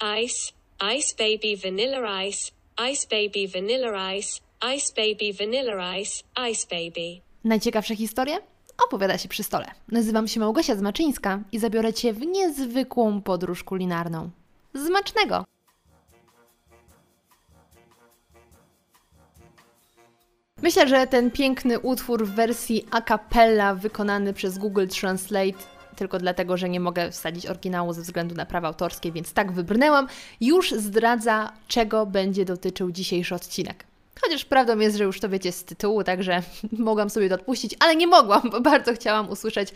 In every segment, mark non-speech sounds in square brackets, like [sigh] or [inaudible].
ice, ice baby vanilla ice, ice baby vanilla ice, ice baby vanilla ice, ice baby. Najciekawsze historie? Opowiada się przy stole. Nazywam się Małgosia Zmaczyńska i zabiorę Cię w niezwykłą podróż kulinarną. Zmacznego! Myślę, że ten piękny utwór w wersji a cappella wykonany przez Google Translate tylko dlatego, że nie mogę wsadzić oryginału ze względu na prawa autorskie, więc tak wybrnęłam, już zdradza, czego będzie dotyczył dzisiejszy odcinek. Chociaż prawdą jest, że już to wiecie z tytułu, także [laughs] mogłam sobie to odpuścić, ale nie mogłam, bo bardzo chciałam usłyszeć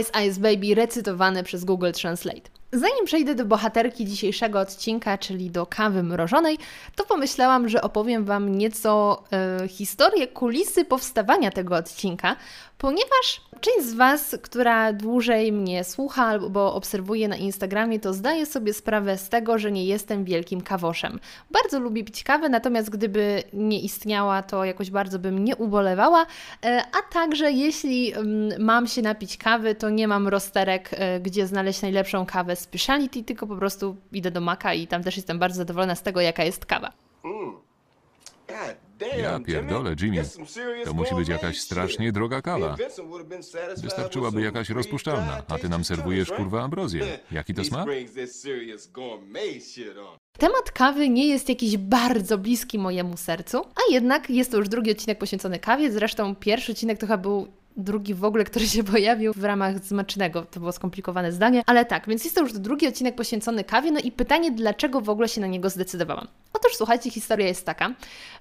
Ice Ice Baby recytowane przez Google Translate. Zanim przejdę do bohaterki dzisiejszego odcinka, czyli do kawy mrożonej, to pomyślałam, że opowiem Wam nieco e, historię, kulisy powstawania tego odcinka, ponieważ część z Was, która dłużej mnie słucha albo obserwuje na Instagramie, to zdaje sobie sprawę z tego, że nie jestem wielkim kawoszem. Bardzo lubię pić kawę, natomiast gdyby nie istniała, to jakoś bardzo bym nie ubolewała, e, a także jeśli mm, mam się napić kawy, to nie mam rozterek, e, gdzie znaleźć najlepszą kawę speciality, tylko po prostu idę do Maka i tam też jestem bardzo zadowolona z tego, jaka jest kawa. Ja pierdolę, Jimmy. To musi być jakaś strasznie droga kawa. Wystarczyłaby jakaś rozpuszczalna, a ty nam serwujesz kurwa ambrozję. [laughs] Jaki to smak? Temat kawy nie jest jakiś bardzo bliski mojemu sercu, a jednak jest to już drugi odcinek poświęcony kawie. Zresztą pierwszy odcinek to chyba był drugi w ogóle, który się [laughs] pojawił w ramach Zmacznego. To było skomplikowane zdanie, ale tak, więc jest to już drugi odcinek poświęcony kawie, no i pytanie, dlaczego w ogóle się na niego zdecydowałam? Otóż słuchajcie, historia jest taka,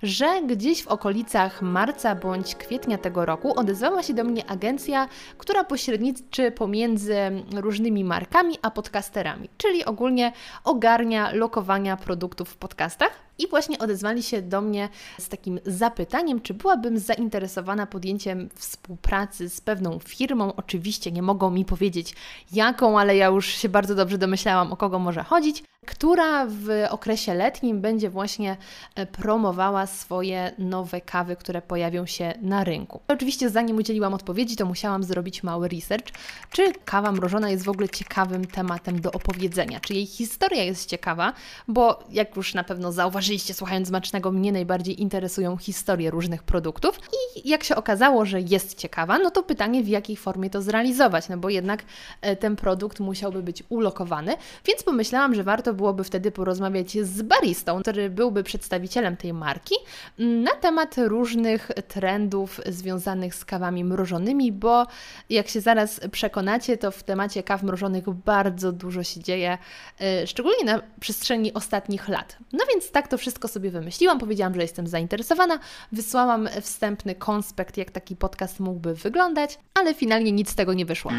że gdzieś w okolicach marca bądź kwietnia tego roku odezwała się do mnie agencja, która pośredniczy pomiędzy różnymi markami a podcasterami, czyli ogólnie ogarnia lokowania produktów w podcastach. I właśnie odezwali się do mnie z takim zapytaniem, czy byłabym zainteresowana podjęciem współpracy z pewną firmą. Oczywiście nie mogą mi powiedzieć jaką, ale ja już się bardzo dobrze domyślałam, o kogo może chodzić która w okresie letnim będzie właśnie e, promowała swoje nowe kawy, które pojawią się na rynku. Oczywiście zanim udzieliłam odpowiedzi, to musiałam zrobić mały research, czy kawa mrożona jest w ogóle ciekawym tematem do opowiedzenia, czy jej historia jest ciekawa, bo jak już na pewno zauważyliście słuchając Smacznego, mnie najbardziej interesują historie różnych produktów i jak się okazało, że jest ciekawa, no to pytanie w jakiej formie to zrealizować, no bo jednak e, ten produkt musiałby być ulokowany, więc pomyślałam, że warto byłoby wtedy porozmawiać z baristą, który byłby przedstawicielem tej marki, na temat różnych trendów związanych z kawami mrożonymi, bo jak się zaraz przekonacie, to w temacie kaw mrożonych bardzo dużo się dzieje, y, szczególnie na przestrzeni ostatnich lat. No więc tak to wszystko sobie wymyśliłam, powiedziałam, że jestem zainteresowana, wysłałam wstępny konspekt, jak taki podcast mógłby wyglądać, ale finalnie nic z tego nie wyszło.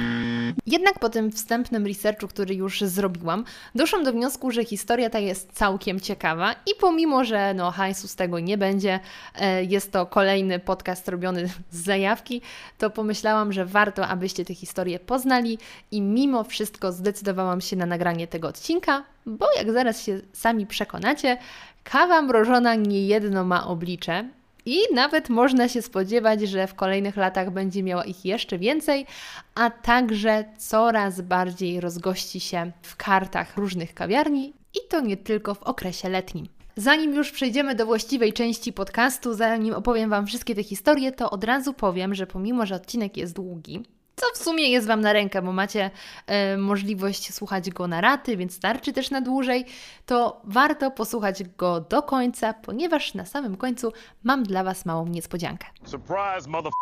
Jednak po tym wstępnym researchu, który już zrobiłam, doszłam do wniosku, że historia ta jest całkiem ciekawa i pomimo, że no hajsu z tego nie będzie, e, jest to kolejny podcast robiony z zajawki, to pomyślałam, że warto, abyście tę historię poznali i mimo wszystko zdecydowałam się na nagranie tego odcinka, bo jak zaraz się sami przekonacie, kawa mrożona niejedno ma oblicze, i nawet można się spodziewać, że w kolejnych latach będzie miała ich jeszcze więcej, a także coraz bardziej rozgości się w kartach różnych kawiarni i to nie tylko w okresie letnim. Zanim już przejdziemy do właściwej części podcastu, zanim opowiem Wam wszystkie te historie, to od razu powiem, że pomimo, że odcinek jest długi, co w sumie jest Wam na rękę, bo macie e, możliwość słuchać go na raty, więc starczy też na dłużej, to warto posłuchać go do końca, ponieważ na samym końcu mam dla Was małą niespodziankę. Surprise, mother...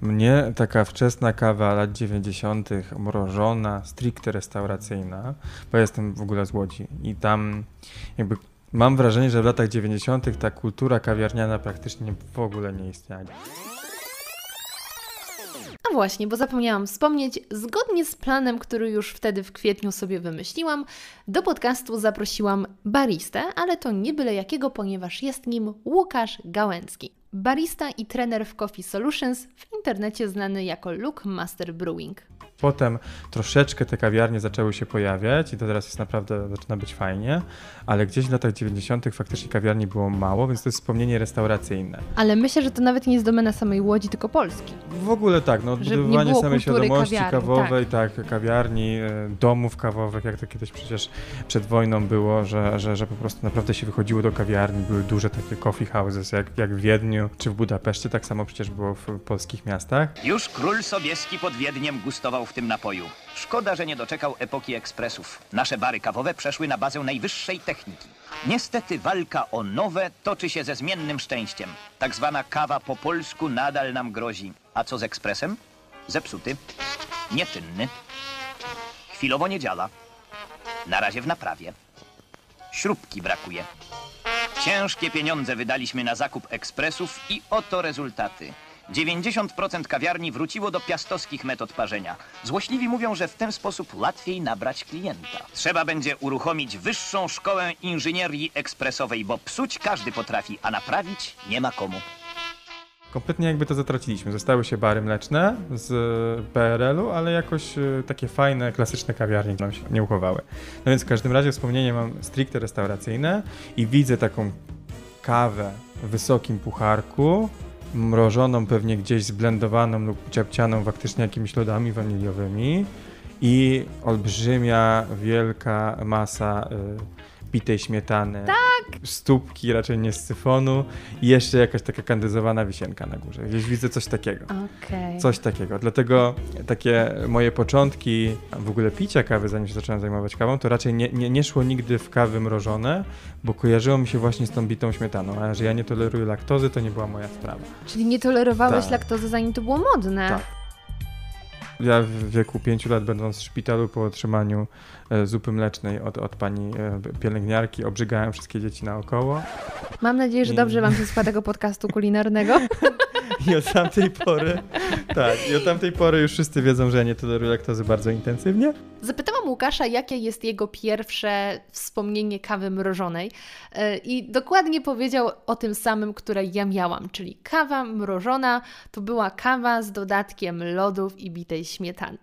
Mnie taka wczesna kawa lat 90., mrożona, stricte restauracyjna, bo jestem w ogóle z Łodzi i tam jakby mam wrażenie, że w latach 90. ta kultura kawiarniana praktycznie w ogóle nie istniała. A właśnie, bo zapomniałam wspomnieć, zgodnie z planem, który już wtedy w kwietniu sobie wymyśliłam, do podcastu zaprosiłam baristę, ale to nie byle jakiego, ponieważ jest nim Łukasz Gałęcki. Barista i trener w Coffee Solutions, w internecie znany jako Luke Master Brewing. Potem troszeczkę te kawiarnie zaczęły się pojawiać i to teraz jest naprawdę, zaczyna być fajnie, ale gdzieś w latach 90. faktycznie kawiarni było mało, więc to jest wspomnienie restauracyjne. Ale myślę, że to nawet nie jest domena samej Łodzi, tylko Polski. W ogóle tak, no odbudowywanie samej świadomości kawiarni, kawowej, tak. tak. kawiarni, e, domów kawowych, jak to kiedyś przecież przed wojną było, że, że, że po prostu naprawdę się wychodziło do kawiarni, były duże takie coffee houses, jak, jak w Wiedniu czy w Budapeszcie, tak samo przecież było w polskich miastach. Już król Sobieski pod Wiedniem gustował w tym napoju. Szkoda, że nie doczekał epoki ekspresów. Nasze bary kawowe przeszły na bazę najwyższej techniki. Niestety walka o nowe toczy się ze zmiennym szczęściem. Tak zwana kawa po polsku nadal nam grozi. A co z ekspresem? Zepsuty, nieczynny, chwilowo nie działa. Na razie w naprawie. Śrubki brakuje. Ciężkie pieniądze wydaliśmy na zakup ekspresów i oto rezultaty. 90% kawiarni wróciło do piastowskich metod parzenia. Złośliwi mówią, że w ten sposób łatwiej nabrać klienta. Trzeba będzie uruchomić wyższą szkołę inżynierii ekspresowej, bo psuć każdy potrafi, a naprawić nie ma komu. Kompletnie jakby to zatraciliśmy. Zostały się bary mleczne z PRL-u, ale jakoś e, takie fajne, klasyczne kawiarnie nam się nie uchowały. No więc w każdym razie wspomnienie mam stricte restauracyjne i widzę taką kawę w wysokim pucharku, mrożoną pewnie gdzieś zblendowaną lub ciapcianą faktycznie jakimiś lodami waniliowymi i olbrzymia, wielka masa y, pitej śmietany. Tak! Stópki, raczej nie z syfonu i jeszcze jakaś taka kandyzowana wisienka na górze. Gdzieś widzę coś takiego. Okay. Coś takiego. Dlatego takie moje początki w ogóle picia kawy, zanim się zacząłem zajmować kawą, to raczej nie, nie, nie szło nigdy w kawy mrożone, bo kojarzyło mi się właśnie z tą bitą śmietaną, a że ja nie toleruję laktozy, to nie była moja sprawa. Czyli nie tolerowałeś tak. laktozy, zanim to było modne. Tak. Ja w wieku 5 lat, będąc w szpitalu po otrzymaniu e, zupy mlecznej od, od pani e, pielęgniarki, obrzygałem wszystkie dzieci naokoło. Mam nadzieję, że dobrze Wam się słucha tego podcastu kulinarnego. [laughs] I od tamtej pory, tak, i od tamtej pory już wszyscy wiedzą, że ja nie toleruję laktozy bardzo intensywnie. Zapytałam Łukasza, jakie jest jego pierwsze wspomnienie kawy mrożonej e, i dokładnie powiedział o tym samym, które ja miałam, czyli kawa mrożona to była kawa z dodatkiem lodów i bitej śmietany.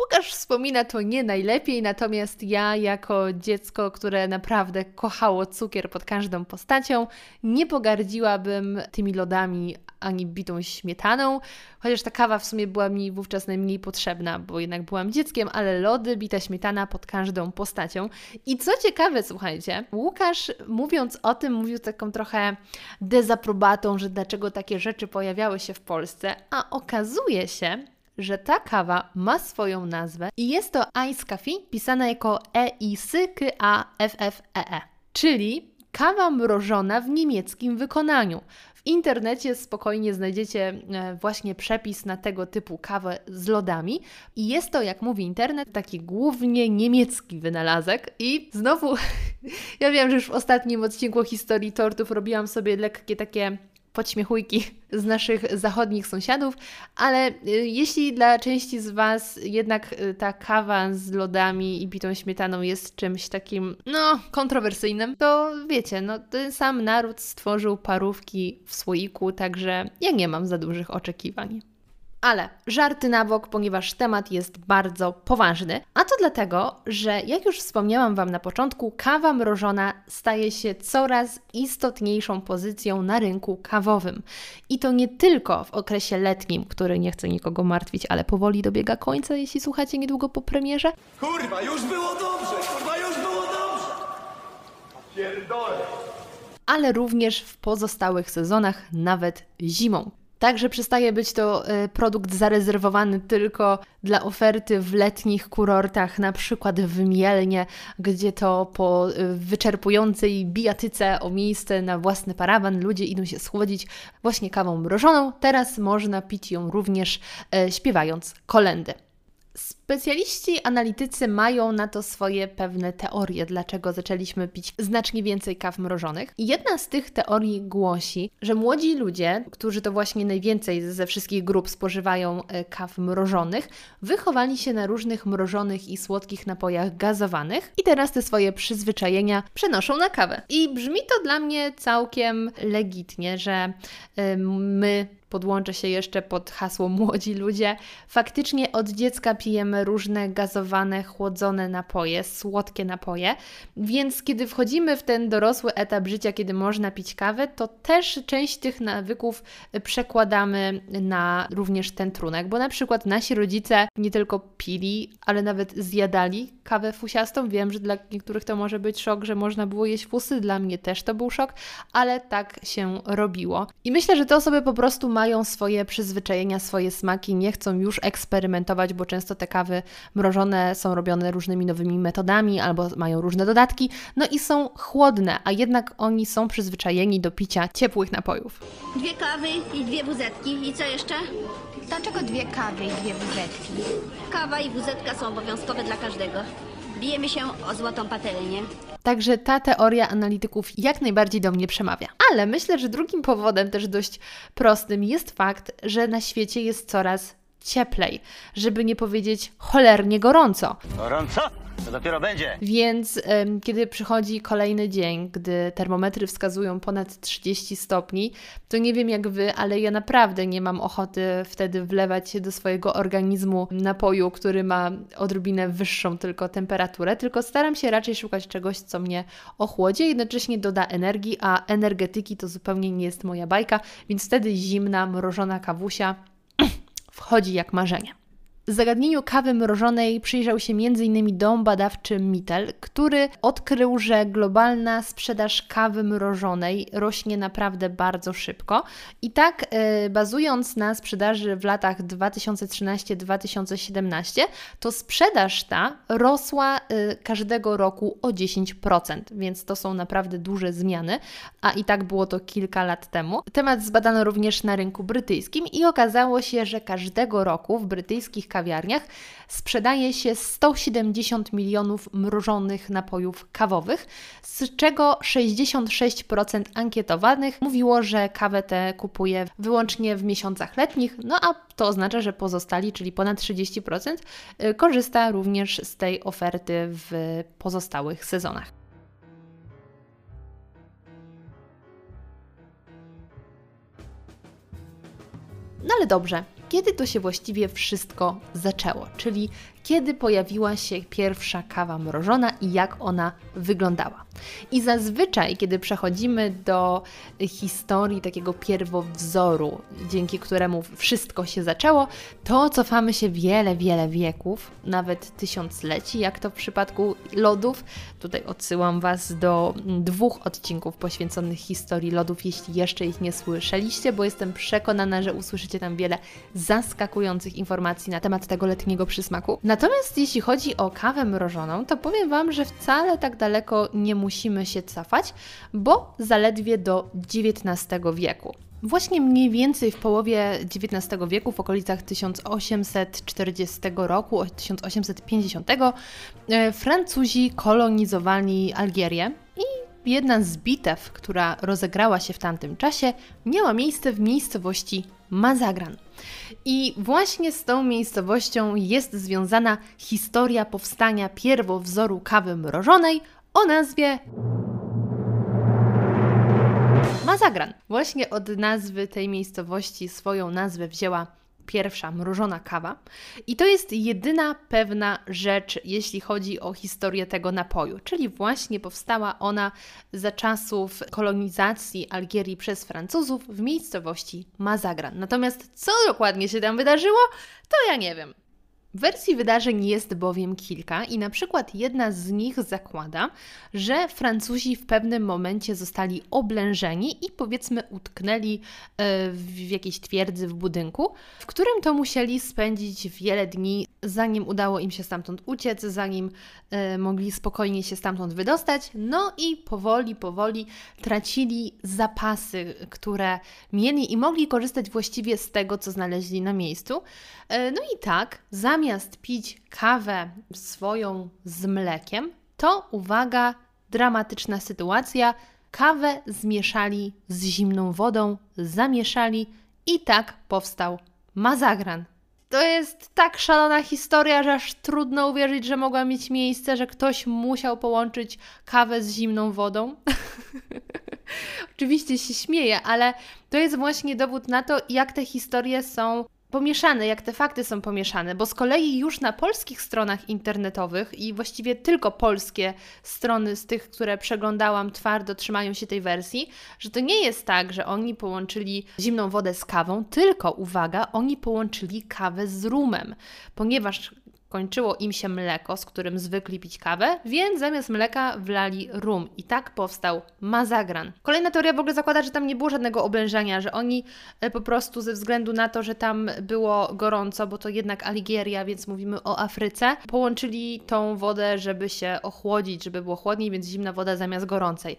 Łukasz wspomina to nie najlepiej, natomiast ja jako dziecko, które naprawdę kochało cukier pod każdą postacią, nie pogardziłabym tymi lodami ani bitą śmietaną, chociaż ta kawa w sumie była mi wówczas najmniej potrzebna, bo jednak byłam dzieckiem, ale lody, bita śmietana pod każdą postacią. I co ciekawe, słuchajcie, Łukasz mówiąc o tym, mówił taką trochę dezaprobatą, że dlaczego takie rzeczy pojawiały się w Polsce, a okazuje się, że ta kawa ma swoją nazwę i jest to Ice Coffee, pisana jako e i s k a f f e e czyli kawa mrożona w niemieckim wykonaniu. Internecie spokojnie znajdziecie e, właśnie przepis na tego typu kawę z lodami. I jest to, jak mówi internet, taki głównie niemiecki wynalazek. I znowu [laughs] ja wiem, że już w ostatnim odcinku historii tortów robiłam sobie lekkie takie podśmiechujki z naszych zachodnich sąsiadów, ale y, jeśli dla części z Was jednak y, ta kawa z lodami i bitą śmietaną jest czymś takim, no, kontrowersyjnym, to wiecie, no, ten sam naród stworzył parówki w słoiku, także ja nie mam za dużych oczekiwań. Ale żarty na bok, ponieważ temat jest bardzo poważny. A to dlatego, że jak już wspomniałam Wam na początku, kawa mrożona staje się coraz istotniejszą pozycją na rynku kawowym. I to nie tylko w okresie letnim, który nie chce nikogo martwić, ale powoli dobiega końca, jeśli słuchacie niedługo po premierze. Kurwa, już było dobrze! Kurwa, już było dobrze! Pierdolę! Ale również w pozostałych sezonach, nawet zimą. Także przestaje być to e, produkt zarezerwowany tylko dla oferty w letnich kurortach, na przykład w Mielnie, gdzie to po e, wyczerpującej bijatyce o miejsce na własny parawan ludzie idą się schłodzić właśnie kawą mrożoną. Teraz można pić ją również e, śpiewając kolendy. Specjaliści analitycy mają na to swoje pewne teorie, dlaczego zaczęliśmy pić znacznie więcej kaw mrożonych. I jedna z tych teorii głosi, że młodzi ludzie, którzy to właśnie najwięcej ze wszystkich grup spożywają e, kaw mrożonych, wychowali się na różnych mrożonych i słodkich napojach gazowanych i teraz te swoje przyzwyczajenia przenoszą na kawę. I brzmi to dla mnie całkiem legitnie, że y, my podłączę się jeszcze pod hasło młodzi ludzie, faktycznie od dziecka pijemy różne gazowane, chłodzone napoje, słodkie napoje, więc kiedy wchodzimy w ten dorosły etap życia, kiedy można pić kawę, to też część tych nawyków przekładamy na również ten trunek, bo na przykład nasi rodzice nie tylko pili, ale nawet zjadali kawę fusiastą. Wiem, że dla niektórych to może być szok, że można było jeść fusy, dla mnie też to był szok, ale tak się robiło. I myślę, że te osoby po prostu mają swoje przyzwyczajenia, swoje smaki, nie chcą już eksperymentować, bo często te kawy mrożone są robione różnymi nowymi metodami albo mają różne dodatki, no i są chłodne, a jednak oni są przyzwyczajeni do picia ciepłych napojów. Dwie kawy i dwie wuzetki. I co jeszcze? Dlaczego dwie kawy i dwie buzetki? Kawa i wuzetka są obowiązkowe dla każdego. Bijemy się o złotą patelnię. Także ta teoria analityków jak najbardziej do mnie przemawia. Ale myślę, że drugim powodem, też dość prostym, jest fakt, że na świecie jest coraz cieplej, żeby nie powiedzieć cholernie gorąco. Gorąco? To dopiero będzie. Więc em, kiedy przychodzi kolejny dzień, gdy termometry wskazują ponad 30 stopni, to nie wiem jak wy, ale ja naprawdę nie mam ochoty wtedy wlewać się do swojego organizmu napoju, który ma odrobinę wyższą tylko temperaturę, tylko staram się raczej szukać czegoś, co mnie ochłodzi, jednocześnie doda energii, a energetyki to zupełnie nie jest moja bajka, więc wtedy zimna, mrożona kawusia wchodzi jak marzenie. Zagadnieniu kawy mrożonej przyjrzał się m.in. dom badawczy Mittel, który odkrył, że globalna sprzedaż kawy mrożonej rośnie naprawdę bardzo szybko. I tak, e, bazując na sprzedaży w latach 2013-2017, to sprzedaż ta rosła e, każdego roku o 10%, więc to są naprawdę duże zmiany, a i tak było to kilka lat temu. Temat zbadano również na rynku brytyjskim i okazało się, że każdego roku w brytyjskich kawiarniach sprzedaje się 170 milionów mrożonych napojów kawowych, z czego 66% ankietowanych mówiło, że kawę tę kupuje wyłącznie w miesiącach letnich, no a to oznacza, że pozostali, czyli ponad 30%, y, korzysta również z tej oferty w pozostałych sezonach. No ale dobrze, kiedy to się właściwie wszystko zaczęło? Czyli kiedy pojawiła się pierwsza kawa mrożona i jak ona wyglądała. I zazwyczaj, kiedy przechodzimy do historii takiego pierwowzoru, dzięki któremu wszystko się zaczęło, to cofamy się wiele, wiele wieków, nawet tysiącleci, jak to w przypadku lodów. Tutaj odsyłam Was do dwóch odcinków poświęconych historii lodów, jeśli jeszcze ich nie słyszeliście, bo jestem przekonana, że usłyszycie tam wiele zaskakujących informacji na temat tego letniego przysmaku. Natomiast jeśli chodzi o kawę mrożoną, to powiem Wam, że wcale tak daleko nie musimy się cofać, bo zaledwie do XIX wieku. Właśnie mniej więcej w połowie XIX wieku, w okolicach 1840 roku, 1850, e, Francuzi kolonizowali Algierię i jedna z bitew, która rozegrała się w tamtym czasie, miała miejsce w miejscowości Mazagran. I właśnie z tą miejscowością jest związana historia powstania pierwowzoru kawy mrożonej o nazwie Mazagran. Właśnie od nazwy tej miejscowości swoją nazwę wzięła pierwsza mrożona kawa. I to jest jedyna pewna rzecz, jeśli chodzi o historię tego napoju, czyli właśnie powstała ona za czasów kolonizacji Algierii przez Francuzów w miejscowości Mazagran. Natomiast co dokładnie się tam wydarzyło, to ja nie wiem. Wersji wydarzeń jest bowiem kilka i na przykład jedna z nich zakłada, że Francuzi w pewnym momencie zostali oblężeni i powiedzmy utknęli e, w jakiejś twierdzy w budynku, w którym to musieli spędzić wiele dni zanim udało im się stamtąd uciec, zanim y, mogli spokojnie się stamtąd wydostać. No i powoli, powoli tracili zapasy, które mieli i mogli korzystać właściwie z tego, co znaleźli na miejscu. Y, no i tak, zamiast pić kawę swoją z mlekiem, to uwaga, dramatyczna sytuacja. Kawę zmieszali z zimną wodą, zamieszali i tak powstał mazagran. To jest tak szalona historia, że aż trudno uwierzyć, że mogła mieć miejsce, że ktoś musiał połączyć kawę z zimną wodą. [laughs] Oczywiście się śmieję, ale to jest właśnie dowód na to, jak te historie są pomieszane, jak te fakty są pomieszane, bo z kolei już na polskich stronach internetowych i właściwie tylko polskie strony z tych, które przeglądałam, twardo trzymają się tej wersji, że to nie jest tak, że oni połączyli zimną wodę z kawą, tylko uwaga, oni połączyli kawę z rumem, ponieważ Kończyło im się mleko, z którym zwykli pić kawę, więc zamiast mleka wlali rum i tak powstał mazagran. Kolejna teoria w ogóle zakłada, że tam nie było żadnego oblężania, że oni e, po prostu ze względu na to, że tam było gorąco, bo to jednak Aligieria, więc mówimy o Afryce, połączyli tą wodę, żeby się ochłodzić, żeby było chłodniej, więc zimna woda zamiast gorącej.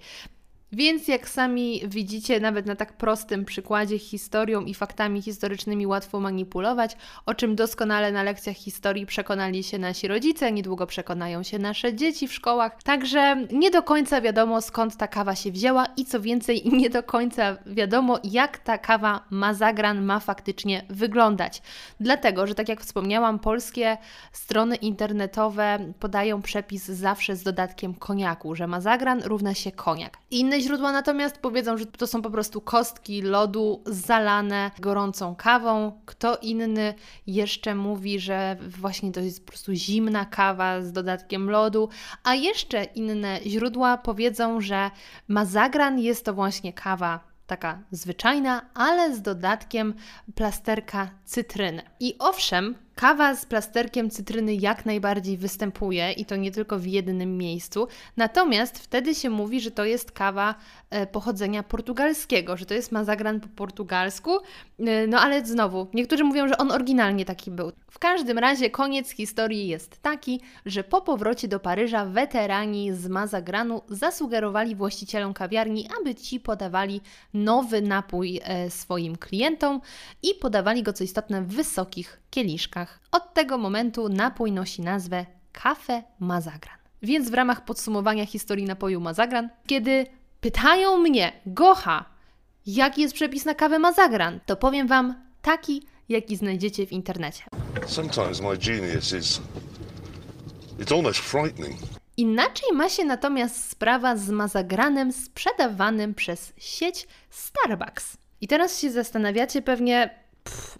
Więc jak sami widzicie, nawet na tak prostym przykładzie historią i faktami historycznymi łatwo manipulować, o czym doskonale na lekcjach historii przekonali się nasi rodzice, niedługo przekonają się nasze dzieci w szkołach. Także nie do końca wiadomo skąd ta kawa się wzięła i co więcej, [laughs] nie do końca wiadomo jak ta kawa mazagran ma faktycznie wyglądać. Dlatego, że tak jak wspomniałam, polskie strony internetowe podają przepis zawsze z dodatkiem koniaku, że mazagran równa się koniak. Inny źródła natomiast powiedzą, że to są po prostu kostki lodu zalane gorącą kawą. Kto inny jeszcze mówi, że właśnie to jest po prostu zimna kawa z dodatkiem lodu, a jeszcze inne źródła powiedzą, że mazagran jest to właśnie kawa taka zwyczajna, ale z dodatkiem plasterka cytryny. I owszem, Kawa z plasterkiem cytryny jak najbardziej występuje i to nie tylko w jednym miejscu, natomiast wtedy się mówi, że to jest kawa e, pochodzenia portugalskiego, że to jest mazagran po portugalsku, e, no ale znowu, niektórzy mówią, że on oryginalnie taki był. W każdym razie koniec historii jest taki, że po powrocie do Paryża weterani z mazagranu zasugerowali właścicielom kawiarni, aby ci podawali nowy napój e, swoim klientom i podawali go, co istotne, w wysokich kieliszkach. Od tego momentu napój nosi nazwę Kafe Mazagran. Więc w ramach podsumowania historii napoju Mazagran, kiedy pytają mnie, Gocha, jaki jest przepis na kawę Mazagran, to powiem Wam taki, jaki znajdziecie w internecie. Sometimes my genius is it's almost frightening. Inaczej ma się natomiast sprawa z mazagranem sprzedawanym przez sieć Starbucks. I teraz się zastanawiacie pewnie,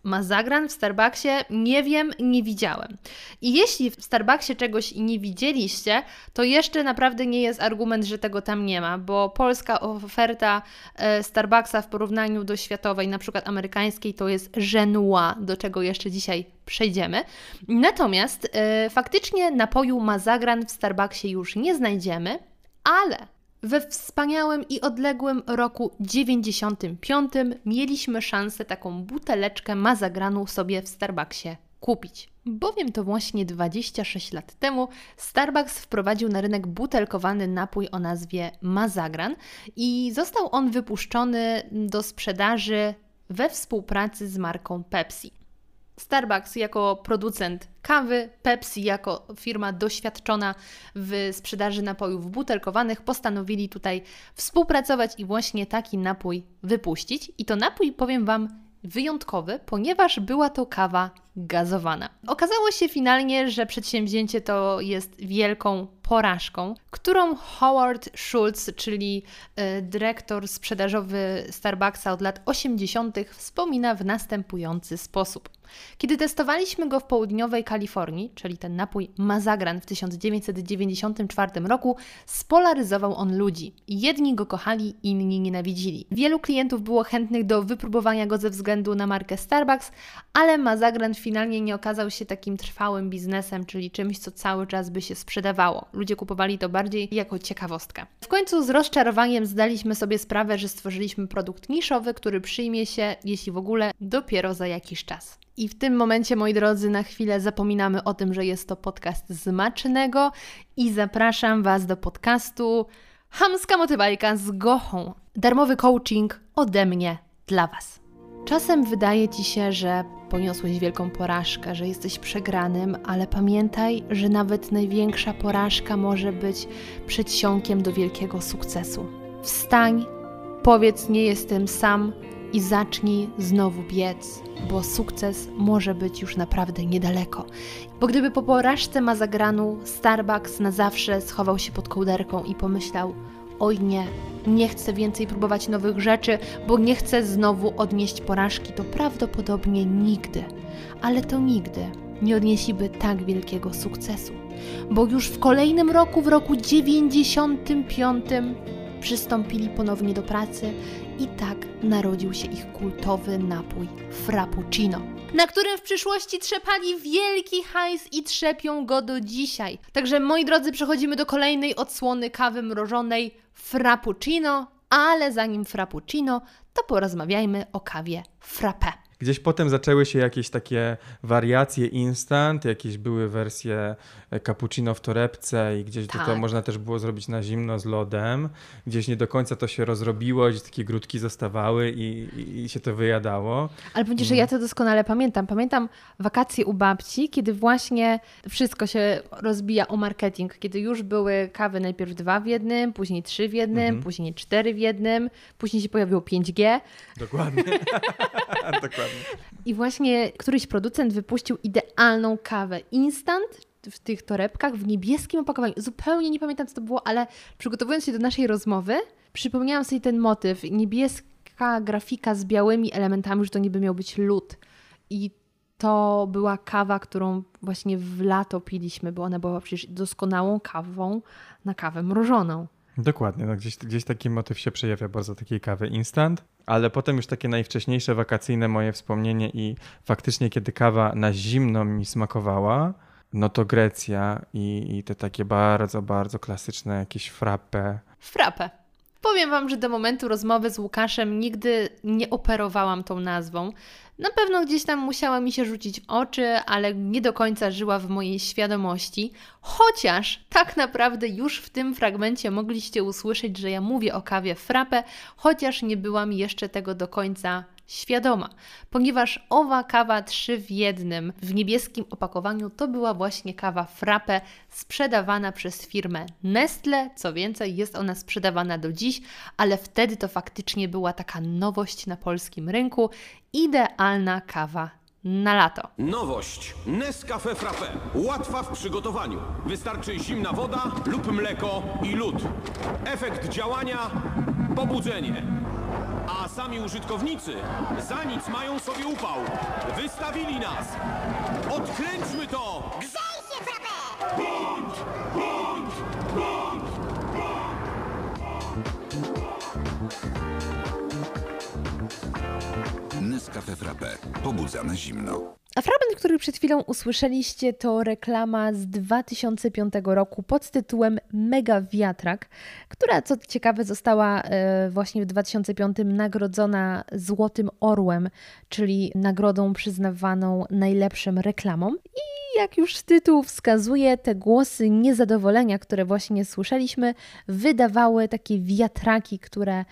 mazagran w Starbucksie? Nie wiem, nie widziałem. I jeśli w Starbucksie czegoś nie widzieliście, to jeszcze naprawdę nie jest argument, że tego tam nie ma, bo polska oferta e, Starbucksa w porównaniu do światowej, na przykład amerykańskiej, to jest Genua, do czego jeszcze dzisiaj przejdziemy. Natomiast e, faktycznie napoju mazagran w Starbucksie już nie znajdziemy, ale we wspaniałym i odległym roku 95 mieliśmy szansę taką buteleczkę mazagranu sobie w Starbucksie kupić. Bowiem to właśnie 26 lat temu Starbucks wprowadził na rynek butelkowany napój o nazwie Mazagran i został on wypuszczony do sprzedaży we współpracy z marką Pepsi. Starbucks jako producent kawy, Pepsi jako firma doświadczona w sprzedaży napojów butelkowanych postanowili tutaj współpracować i właśnie taki napój wypuścić. I to napój, powiem Wam, wyjątkowy, ponieważ była to kawa gazowana. Okazało się finalnie, że przedsięwzięcie to jest wielką porażką, którą Howard Schultz, czyli y, dyrektor sprzedażowy Starbucksa od lat 80., wspomina w następujący sposób. Kiedy testowaliśmy go w południowej Kalifornii, czyli ten napój Mazagran w 1994 roku, spolaryzował on ludzi. Jedni go kochali, inni nienawidzili. Wielu klientów było chętnych do wypróbowania go ze względu na markę Starbucks, ale Mazagran finalnie nie okazał się takim trwałym biznesem, czyli czymś, co cały czas by się sprzedawało. ludzie kupowali to bardziej jako ciekawostkę. W końcu z rozczarowaniem zdaliśmy sobie sprawę, że stworzyliśmy produkt niszowy, który przyjmie się, jeśli w ogóle, dopiero za jakiś czas. I w tym momencie, moi drodzy, na chwilę zapominamy o tym, że jest to podcast zmacznego i zapraszam Was do podcastu Hamska Motywajka z Gochą. Darmowy coaching ode mnie dla Was. Czasem wydaje Ci się, że poniosłeś wielką porażkę, że jesteś przegranym, ale pamiętaj, że nawet największa porażka może być przedsionkiem do wielkiego sukcesu. Wstań, powiedz nie jestem sam i zacznij znowu biec, bo sukces może być już naprawdę niedaleko. Bo gdyby po porażce Mazagranu Starbucks na zawsze schował się pod kołderką i pomyślał: Oj nie, nie chcę więcej próbować nowych rzeczy, bo nie chcę znowu odnieść porażki, to prawdopodobnie nigdy, ale to nigdy nie odnieśliby tak wielkiego sukcesu. Bo już w kolejnym roku, w roku 95, przystąpili ponownie do pracy i tak narodził się ich kultowy napój Frappuccino, na którym w przyszłości trzepali wielki hajs i trzepią go do dzisiaj. Także moi drodzy, przechodzimy do kolejnej odsłony kawy mrożonej Frappuccino, ale zanim Frappuccino, to porozmawiajmy o kawie Frappe. Gdzieś potem zaczęły się jakieś takie wariacje instant, jakieś były wersje cappuccino w torebce i gdzieś tak. to można też było zrobić na zimno z lodem. Gdzieś nie do końca to się rozrobiło, gdzieś takie grudki zostawały i, i, się to wyjadało. Ale powiedzieć, że ja to doskonale pamiętam. Pamiętam wakacje u babci, kiedy właśnie wszystko się rozbija o marketing, kiedy już były kawy najpierw dwa w jednym, później trzy w jednym, mhm. później cztery w jednym, później się pojawiło 5G. Dokładnie. [laughs] Dokładnie. I właśnie któryś producent wypuścił idealną kawę instant w tych torebkach w niebieskim opakowaniu. Zupełnie nie pamiętam, co to było, ale przygotowując się do naszej rozmowy, przypomniałam sobie ten motyw. Niebieska grafika z białymi elementami, że to niby miał być lód. I to była kawa, którą właśnie w lato piliśmy, bo ona była przecież doskonałą kawą na kawę mrożoną. Dokładnie, no gdzieś, gdzieś taki motyw się przejawia bardzo takiej kawy instant, ale potem już takie najwcześniejsze wakacyjne moje wspomnienie i faktycznie kiedy kawa na zimno mi smakowała, no to Grecja i, i te takie bardzo, bardzo klasyczne jakieś frappe. Frappe. Powiem Wam, że do momentu rozmowy z Łukaszem nigdy nie operowałam tą nazwą. Na pewno gdzieś tam musiała mi się rzucić w oczy, ale nie do końca żyła w mojej świadomości. Chociaż tak naprawdę już w tym fragmencie mogliście usłyszeć, że ja mówię o kawie frappe, chociaż nie byłam jeszcze tego do końca świadoma, ponieważ owa kawa 3 w jednym w niebieskim opakowaniu to była właśnie kawa frappe sprzedawana przez firmę Nestle. Co więcej, jest ona sprzedawana do dziś, ale wtedy to faktycznie była taka nowość na polskim rynku. Idealna kawa na lato. Nowość. Nescafe Frappe. Łatwa w przygotowaniu. Wystarczy zimna woda lub mleko i lód. Efekt działania pobudzenie. A sami użytkownicy za nic mają sobie upał. Wystawili nas. Odkręćmy to! Grzej się, Frappe! Bunt! Bunt! Bunt! Nescafe Frappe. Pobudza na zimno. A fragment, który przed chwilą usłyszeliście, to reklama z 2005 roku pod tytułem Mega Wiatrak, która co ciekawe została e, właśnie w 2005 nagrodzona Złotym Orłem, czyli nagrodą przyznawaną najlepszym reklamom. I jak już tytuł wskazuje, te głosy niezadowolenia, które właśnie słyszeliśmy, wydawały takie wiatraki, które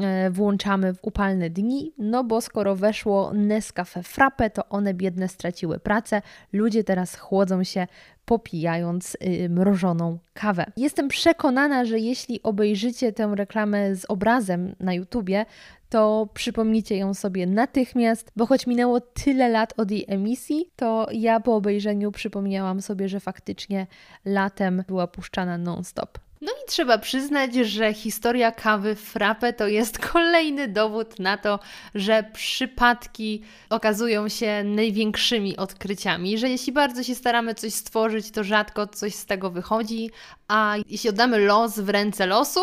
E, włączamy w upalne dni, no bo skoro weszło Nescafe Frappe, to one biedne straciły pracę. Ludzie teraz chłodzą się popijając y, mrożoną kawę. Jestem przekonana, że jeśli obejrzycie tę reklamę z obrazem na YouTubie, to przypomnicie ją sobie natychmiast, bo choć minęło tyle lat od jej emisji, to ja po obejrzeniu przypomniałam sobie, że faktycznie latem była puszczana non-stop. No i trzeba przyznać, że historia kawy frappe to jest [laughs] kolejny dowód na to, że przypadki okazują się największymi odkryciami, że jeśli bardzo się staramy coś stworzyć, to rzadko coś z tego wychodzi, a jeśli oddamy los w ręce losu,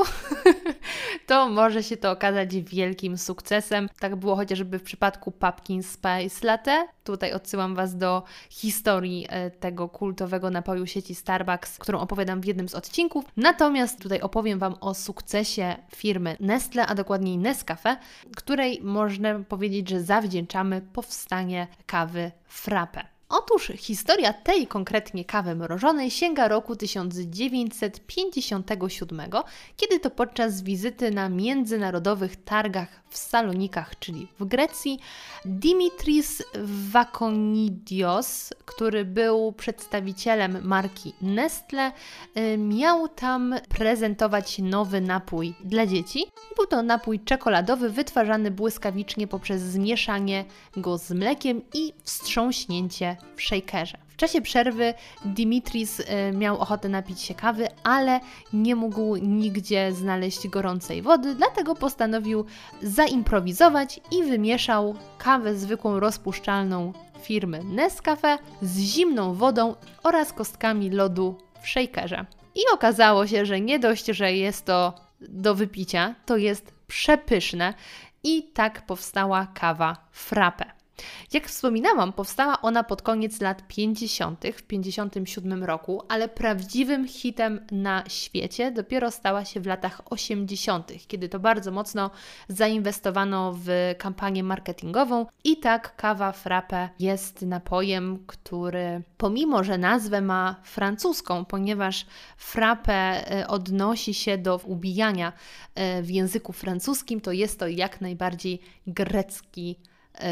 [laughs] to może się to okazać wielkim sukcesem. Tak było chociażby w przypadku Pumpkin Spice Latte. Tutaj odsyłam Was do historii e, tego kultowego napoju sieci Starbucks, którą opowiadam w jednym z odcinków. Natomiast tutaj opowiem Wam o sukcesie firmy Nestle, a dokładniej Nescafe, której można powiedzieć, że zawdzięczamy powstanie kawy frappe. Otóż historia tej konkretnie kawy mrożonej sięga roku 1957, kiedy to podczas wizyty na międzynarodowych targach w Salonikach, czyli w Grecji, Dimitris Vakonidios, który był przedstawicielem marki Nestle, y, miał tam prezentować nowy napój dla dzieci. Był to napój czekoladowy wytwarzany błyskawicznie poprzez zmieszanie go z mlekiem i wstrząśnięcie w shakerze. Czasie przerwy Dimitris y, miał ochotę napić się kawy, ale nie mógł nigdzie znaleźć gorącej wody, dlatego postanowił zaimprowizować i wymieszał kawę zwykłą rozpuszczalną firmy Nescafe z zimną wodą oraz kostkami lodu w shakerze. I okazało się, że nie dość, że jest to do wypicia, to jest przepyszne i tak powstała kawa frappe. Jak wspominałam, powstała ona pod koniec lat 50., w 57 roku, ale prawdziwym hitem na świecie dopiero stała się w latach 80., kiedy to bardzo mocno zainwestowano w kampanię marketingową i tak kawa frappe jest napojem, który pomimo, że nazwę ma francuską, ponieważ frappe e, odnosi się do ubijania e, w języku francuskim, to jest to jak najbardziej grecki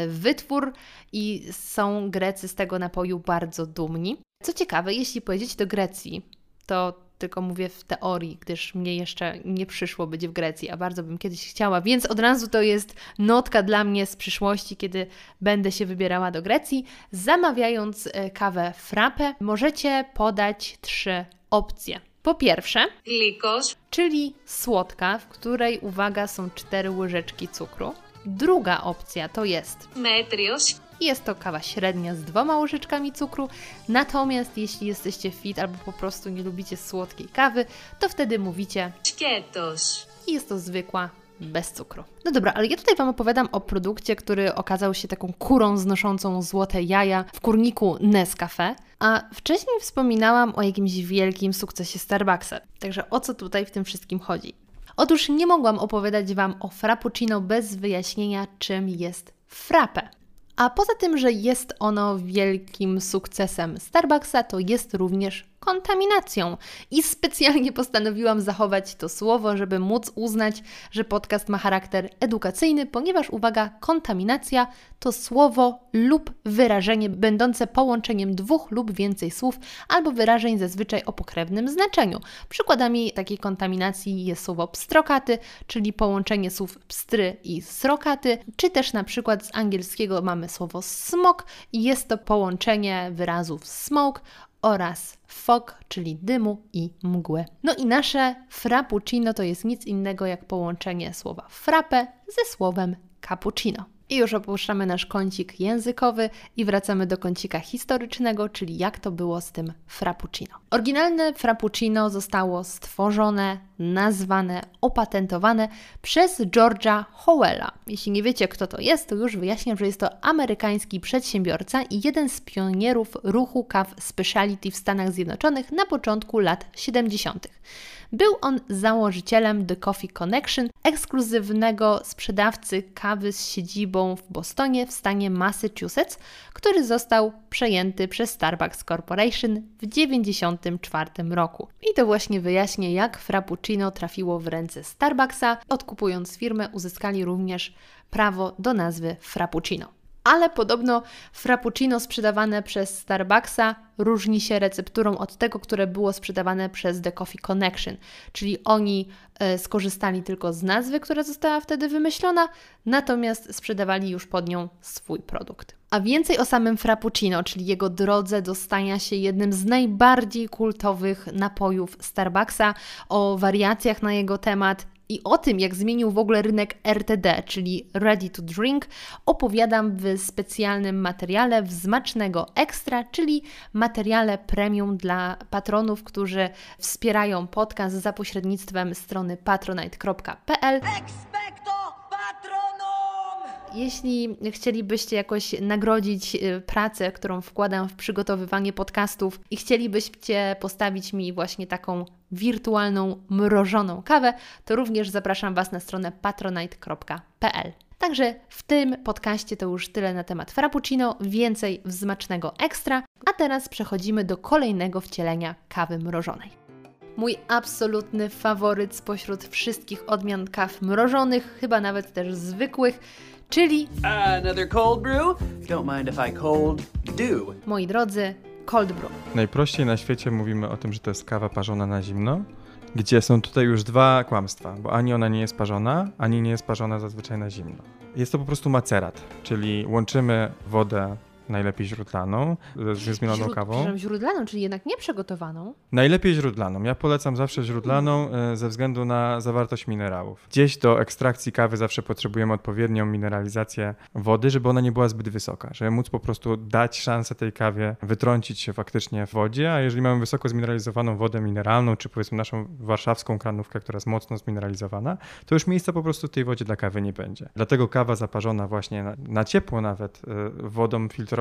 wytwór i są Grecy z tego napoju bardzo dumni. Co ciekawe, jeśli pojedziecie do Grecji, to tylko mówię w teorii, gdyż mnie jeszcze nie przyszło być w Grecji, a bardzo bym kiedyś chciała, więc od razu to jest notka dla mnie z przyszłości, kiedy będę się wybierała do Grecji. Zamawiając e, kawę frappe, możecie podać trzy opcje. Po pierwsze, glikos, czyli słodka, w której uwaga są cztery łyżeczki cukru. Druga opcja to jest metrios. Jest to kawa średnia z dwoma łyżeczkami cukru, natomiast jeśli jesteście fit albo po prostu nie lubicie słodkiej kawy, to wtedy mówicie Skietos. I jest to zwykła bez cukru. No dobra, ale ja tutaj Wam opowiadam o produkcie, który okazał się taką kurą znoszącą złote jaja w kurniku Nescafe, a wcześniej wspominałam o jakimś wielkim sukcesie Starbucksa. Także o co tutaj w tym wszystkim chodzi? Otóż nie mogłam opowiadać Wam o frappuccino bez wyjaśnienia, czym jest frappe. A poza tym, że jest ono wielkim sukcesem Starbucksa, to jest również kontaminacją. I specjalnie postanowiłam zachować to słowo, żeby móc uznać, że podcast ma charakter edukacyjny, ponieważ uwaga, kontaminacja to słowo lub wyrażenie będące połączeniem dwóch lub więcej słów albo wyrażeń zazwyczaj o pokrewnym znaczeniu. Przykładami takiej kontaminacji jest słowo pstrokaty, czyli połączenie słów pstry i srokaty, czy też na przykład z angielskiego mamy słowo smog i jest to połączenie wyrazów smoke oraz fog, czyli dymu i mgły. No i nasze frappuccino to jest nic innego jak połączenie słowa frappe ze słowem cappuccino. I już opuszczamy nasz kącik językowy i wracamy do kącika historycznego, czyli jak to było z tym frappuccino. Oryginalne frappuccino zostało stworzone, nazwane, opatentowane przez George'a Howella. Jeśli nie wiecie, kto to jest, to już wyjaśniam, że jest to amerykański przedsiębiorca i jeden z pionierów ruchu kaw speciality w Stanach Zjednoczonych na początku lat 70. Był on założycielem The Coffee Connection, ekskluzywnego sprzedawcy kawy z siedzibą w Bostonie w stanie Massachusetts, który został przejęty przez Starbucks Corporation w 1994 roku. I to właśnie wyjaśnię, jak Frappuccino trafiło w ręce Starbucksa. Odkupując firmę, uzyskali również prawo do nazwy Frappuccino ale podobno frappuccino sprzedawane przez Starbucksa różni się recepturą od tego, które było sprzedawane przez The Coffee Connection, czyli oni e, skorzystali tylko z nazwy, która została wtedy wymyślona, natomiast sprzedawali już pod nią swój produkt. A więcej o samym frappuccino, czyli jego drodze do stania się jednym z najbardziej kultowych napojów Starbucksa, o wariacjach na jego temat I o tym, jak zmienił w ogóle rynek RTD, czyli Ready to Drink, opowiadam w specjalnym materiale Wzmacznego Ekstra, czyli materiale premium dla patronów, którzy wspierają podcast za pośrednictwem strony patronite.pl. Jeśli chcielibyście jakoś nagrodzić y, pracę, którą wkładam w przygotowywanie podcastów i chcielibyście postawić mi właśnie taką wirtualną, mrożoną kawę, to również zapraszam Was na stronę patronite.pl. Także w tym podcaście to już tyle na temat Frappuccino, więcej wzmacznego ekstra, a teraz przechodzimy do kolejnego wcielenia kawy mrożonej. Mój absolutny faworyt spośród wszystkich odmian kaw mrożonych, chyba nawet też zwykłych, czyli Another cold brew? Don't mind if I cold do. moi drodzy, cold brew. Najprościej na świecie mówimy o tym, że to jest kawa parzona na zimno, gdzie są tutaj już dwa kłamstwa, bo ani ona nie jest parzona, ani nie jest parzona zazwyczaj na zimno. Jest to po prostu macerat, czyli łączymy wodę najlepiej źródlaną ze zmieloną Źród- kawą. źródlaną, czyli jednak nie przygotowaną. Najlepiej źródlaną. Ja polecam zawsze źródlaną e, ze względu na zawartość minerałów. Gdzieś do ekstrakcji kawy zawsze potrzebujemy odpowiednią mineralizację wody, żeby ona nie była zbyt wysoka, żeby móc po prostu dać szansę tej kawie wytrącić się faktycznie w wodzie, a jeżeli mamy wysoko zmineralizowaną wodę mineralną, czy powiedzmy naszą warszawską kranówkę, która jest mocno zmineralizowana, to już miejsca po prostu w tej wodzie dla kawy nie będzie. Dlatego kawa zaparzona właśnie na, na ciepło nawet e, wodą filtrowaną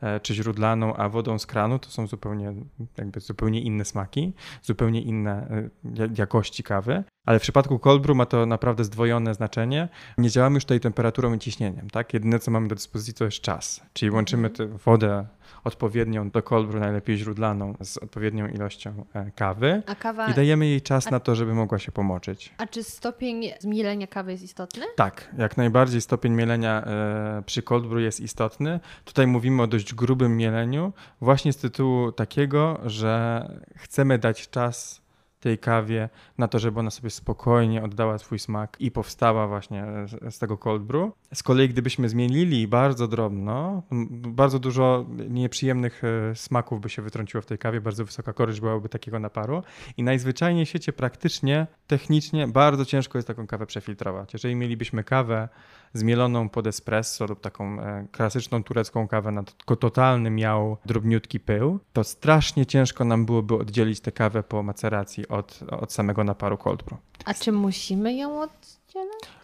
e, czy źródlaną, a wodą z kranu to są zupełnie, jakby zupełnie inne smaki, zupełnie inne e, ja- jakości kawy. Ale w przypadku cold brew ma to naprawdę zdwojone znaczenie. Nie działamy już tutaj temperaturą i ciśnieniem, tak? Jedyne co mamy do dyspozycji to jest czas, czyli łączymy tę wodę odpowiednią do cold brew, najlepiej źródlaną, z odpowiednią ilością e, kawy A kawa. i dajemy jej czas a- na to, żeby mogła się pomoczyć. A czy stopień zmielenia kawy jest istotny? Tak, jak najbardziej stopień mielenia e, przy cold brew jest istotny. Tutaj mówimy o dość grubym mieleniu, właśnie z tytułu takiego, że chcemy dać czas tej kawie na to, żeby ona sobie spokojnie oddała swój smak i powstała właśnie z, z tego cold brew. Z kolei gdybyśmy zmienili bardzo drobno, bardzo dużo nieprzyjemnych e, smaków by się wytrąciło w tej kawie, bardzo wysoka korzyść byłaby takiego naparu i najzwyczajniej w świecie praktycznie, technicznie bardzo ciężko jest taką kawę przefiltrować. Jeżeli mielibyśmy kawę zmieloną pod espresso lub taką e, klasyczną turecką kawę na tylko totalny miał drobniutki pył, to strasznie ciężko nam byłoby oddzielić tę kawę po maceracji od, od samego naparu cold brew. A czy musimy ją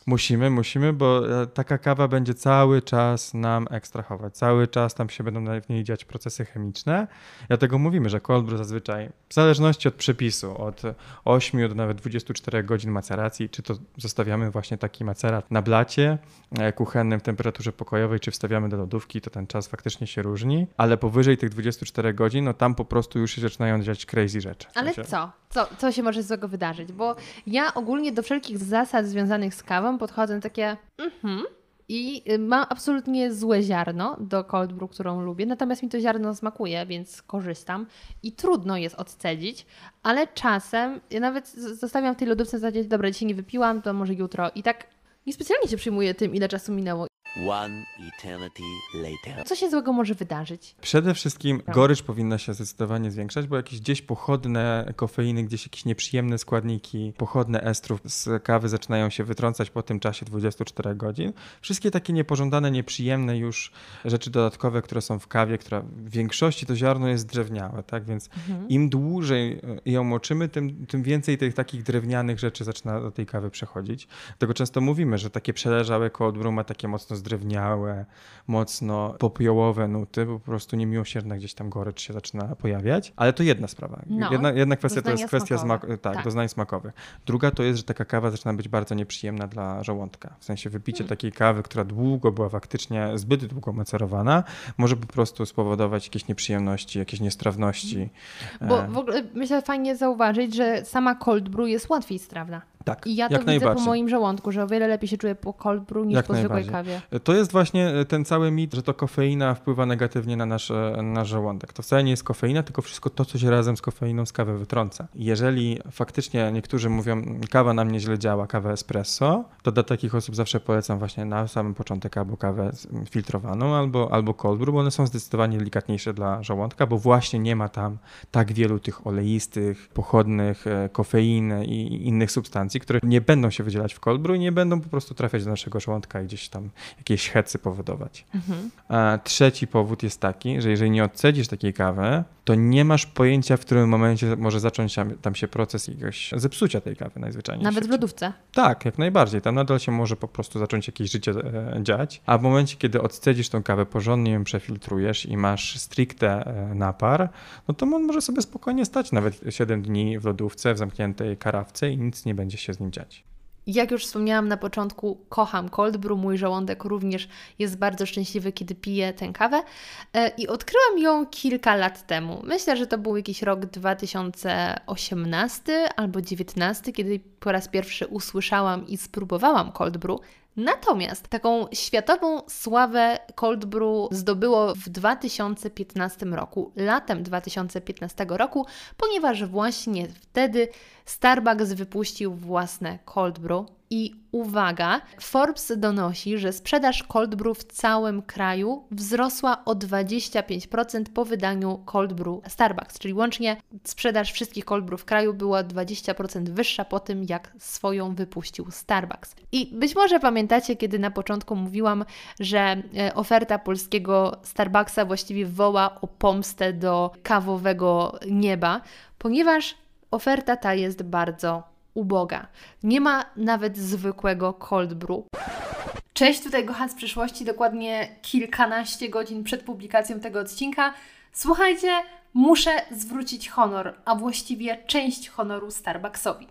Musimy, musimy, bo e, taka kawa będzie cały czas nam ekstrahować. Cały czas tam się będą w niej dziać procesy chemiczne. Dlatego mówimy, że cold brew zazwyczaj, w zależności od przepisu, od 8 do nawet 24 godzin maceracji, czy to zostawiamy właśnie taki macerat na blacie e, kuchennym w temperaturze pokojowej, czy wstawiamy do lodówki, to ten czas faktycznie się różni, ale powyżej tych 24 godzin, no tam po prostu już się zaczynają dziać crazy rzeczy. Ale co? co? Co się może złego wydarzyć? Bo ja ogólnie do wszelkich zasad związanych z kawą podchodzę takie mhm. I y, mam absolutnie złe ziarno do cold brew, którą lubię, natomiast mi to ziarno smakuje, więc korzystam i trudno jest odcedzić, ale czasem ja nawet zostawiam w tej lodówce w zasadzie, dobra, dzisiaj nie wypiłam, to może jutro i tak niespecjalnie się przyjmuję tym, ile czasu minęło. One eternity later. Co się złego może wydarzyć? Przede wszystkim Tak. gorycz powinna się zdecydowanie zwiększać, bo jakieś gdzieś pochodne kofeiny, gdzieś jakieś nieprzyjemne składniki, pochodne estrów z kawy zaczynają się wytrącać po tym czasie 24 godzin. Wszystkie takie niepożądane, nieprzyjemne już rzeczy dodatkowe, które są w kawie, która w większości to ziarno jest drewniałe, tak? Więc Mhm. im dłużej ją moczymy, tym, tym więcej tych takich drewnianych rzeczy zaczyna do tej kawy przechodzić. Dlatego często mówimy, że takie przeleżałe brew ma takie mocno zdrewniałe, mocno popiołowe nuty, bo po prostu niemiłosierna gdzieś tam gorycz się zaczyna pojawiać. Ale to jedna sprawa. No, jedna, jedna kwestia to jest kwestia smakowe. smak, tak, Tak. doznań smakowych. Druga to jest, że taka kawa zaczyna być bardzo nieprzyjemna dla żołądka. W sensie wypicie Hmm. takiej kawy, która długo była faktycznie zbyt długo macerowana, może po prostu spowodować jakieś nieprzyjemności, jakieś niestrawności. Bo E, w ogóle myślę fajnie zauważyć, że sama cold brew jest łatwiej strawna. Tak, I ja to widzę po moim żołądku, że o wiele lepiej się czuję po cold brew niż Jak po zwykłej kawie. To jest właśnie e, ten cały mit, że to kofeina wpływa negatywnie na nasz, e, nasz żołądek. To wcale nie jest kofeina, tylko wszystko to, co się razem z kofeiną z kawy wytrąca. Jeżeli faktycznie niektórzy mówią, "Mm, kawa nam nieźle działa, kawę espresso, to dla takich osób zawsze polecam właśnie na samym początek albo kawę filtrowaną, albo, albo cold brew, bo one są zdecydowanie delikatniejsze dla żołądka, bo właśnie nie ma tam tak wielu tych oleistych, pochodnych, e, kofeiny i innych substancji, substancji, które nie będą się wydzielać w cold brew i nie będą po prostu trafiać do naszego żołądka i gdzieś tam jakieś hecy powodować. Mhm. A trzeci powód jest taki, że jeżeli nie odcedzisz takiej kawy, to nie masz pojęcia, w którym momencie może zacząć tam, się proces jakiegoś zepsucia tej kawy najzwyczajniej. Nawet w lodówce. Tak, jak najbardziej. Tam nadal się może po prostu zacząć jakieś życie e, dziać. A w momencie, kiedy odcedzisz tą kawę, porządnie ją przefiltrujesz i masz stricte e, napar, no to on może sobie spokojnie stać nawet 7 dni w lodówce, w zamkniętej karawce i nic nie będzie się z nim dziać. Jak już wspomniałam na początku, kocham cold brew. Mój żołądek również jest bardzo szczęśliwy, kiedy piję tę kawę. E, I odkryłam ją kilka lat temu. Myślę, że to był jakiś rok 2018 albo 2019, kiedy po raz pierwszy usłyszałam i spróbowałam cold brew. Natomiast taką światową sławę cold brew zdobyło w 2015 roku, latem 2015 roku, ponieważ właśnie wtedy Starbucks wypuścił własne cold brew i uwaga, Forbes donosi, że sprzedaż cold brew w całym kraju wzrosła o 25% po wydaniu cold brew Starbucks, czyli łącznie sprzedaż wszystkich cold brew w kraju była 20% wyższa po tym, jak swoją wypuścił Starbucks. I być może pamiętacie, kiedy na początku mówiłam, że e, oferta polskiego Starbucksa właściwie woła o pomstę do kawowego nieba, ponieważ oferta ta jest bardzo uboga. Nie ma nawet zwykłego cold brew. Cześć, tutaj Gocha z przyszłości, dokładnie kilkanaście godzin przed publikacją tego odcinka. Słuchajcie, muszę zwrócić honor, a właściwie część honoru Starbucksowi.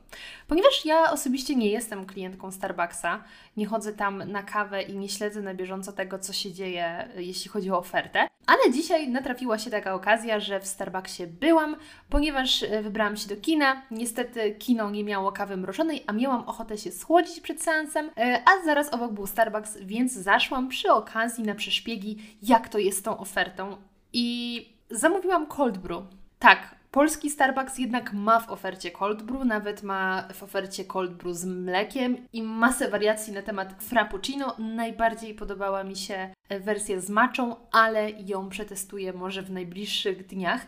Ponieważ ja osobiście nie jestem klientką Starbucksa, nie chodzę tam na kawę i nie śledzę na bieżąco tego, co się dzieje, jeśli chodzi o ofertę, ale dzisiaj natrafiła się taka okazja, że w Starbucksie byłam, ponieważ e, wybrałam się do kina. Niestety kino nie miało kawy mrożonej, a miałam ochotę się schłodzić przed seansem, e, a zaraz obok był Starbucks, więc zaszłam przy okazji na przeszpiegi, jak to jest z tą ofertą. I zamówiłam cold brew. Tak, polski Starbucks jednak ma w ofercie cold brew, nawet ma w ofercie cold brew z mlekiem i masę wariacji na temat frappuccino. Najbardziej podobała mi się wersja z maczą, ale ją przetestuję może w najbliższych dniach.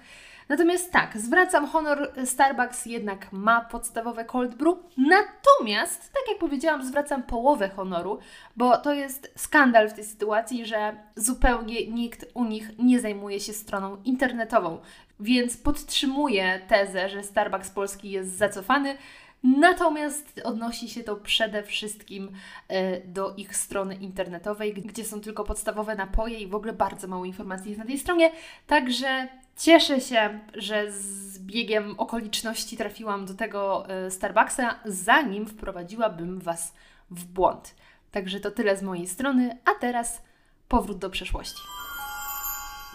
Natomiast tak, zwracam honor, Starbucks jednak ma podstawowe cold brew, natomiast, tak jak powiedziałam, zwracam połowę honoru, bo to jest skandal w tej sytuacji, że zupełnie nikt u nich nie zajmuje się stroną internetową, więc podtrzymuję tezę, że Starbucks Polski jest zacofany, Natomiast odnosi się to przede wszystkim e, do ich strony internetowej, gdzie są tylko podstawowe napoje i w ogóle bardzo mało informacji jest na tej stronie. Także cieszę się, że z biegiem okoliczności trafiłam do tego e, Starbucksa, zanim wprowadziłabym Was w błąd. Także to tyle z mojej strony, a teraz powrót do przeszłości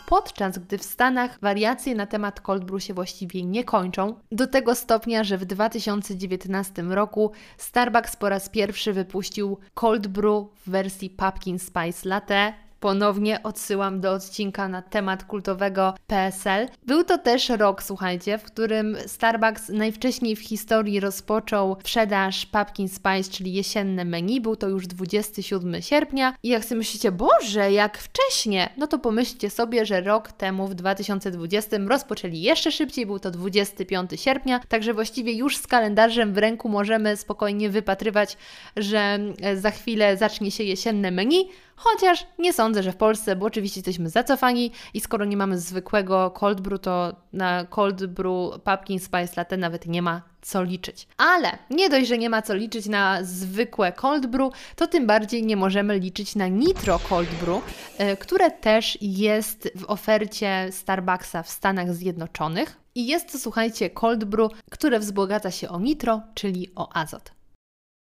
podczas gdy w Stanach wariacje na temat cold brew się właściwie nie kończą, do tego stopnia, że w 2019 roku Starbucks po raz pierwszy wypuścił cold brew w wersji Pumpkin Spice Latte, Ponownie odsyłam do odcinka na temat kultowego PSL. Był to też rok, słuchajcie, w którym Starbucks najwcześniej w historii rozpoczął sprzedaż Pumpkin Spice, czyli jesienne menu. Był to już 27 sierpnia. I jak sobie myślicie, Boże, jak wcześnie, no to pomyślcie sobie, że rok temu w 2020 rozpoczęli jeszcze szybciej, był to 25 sierpnia, także właściwie już z kalendarzem w ręku możemy spokojnie wypatrywać, że za chwilę zacznie się jesienne menu. Chociaż nie sądzę, że w Polsce, bo oczywiście jesteśmy zacofani i skoro nie mamy zwykłego cold brew, to na cold brew pumpkin spice latte nawet nie ma co liczyć. Ale nie dość, że nie ma co liczyć na zwykłe cold brew, to tym bardziej nie możemy liczyć na nitro cold brew, e, które też jest w ofercie Starbucksa w Stanach Zjednoczonych. I jest to, słuchajcie, cold brew, które wzbogaca się o nitro, czyli o azot.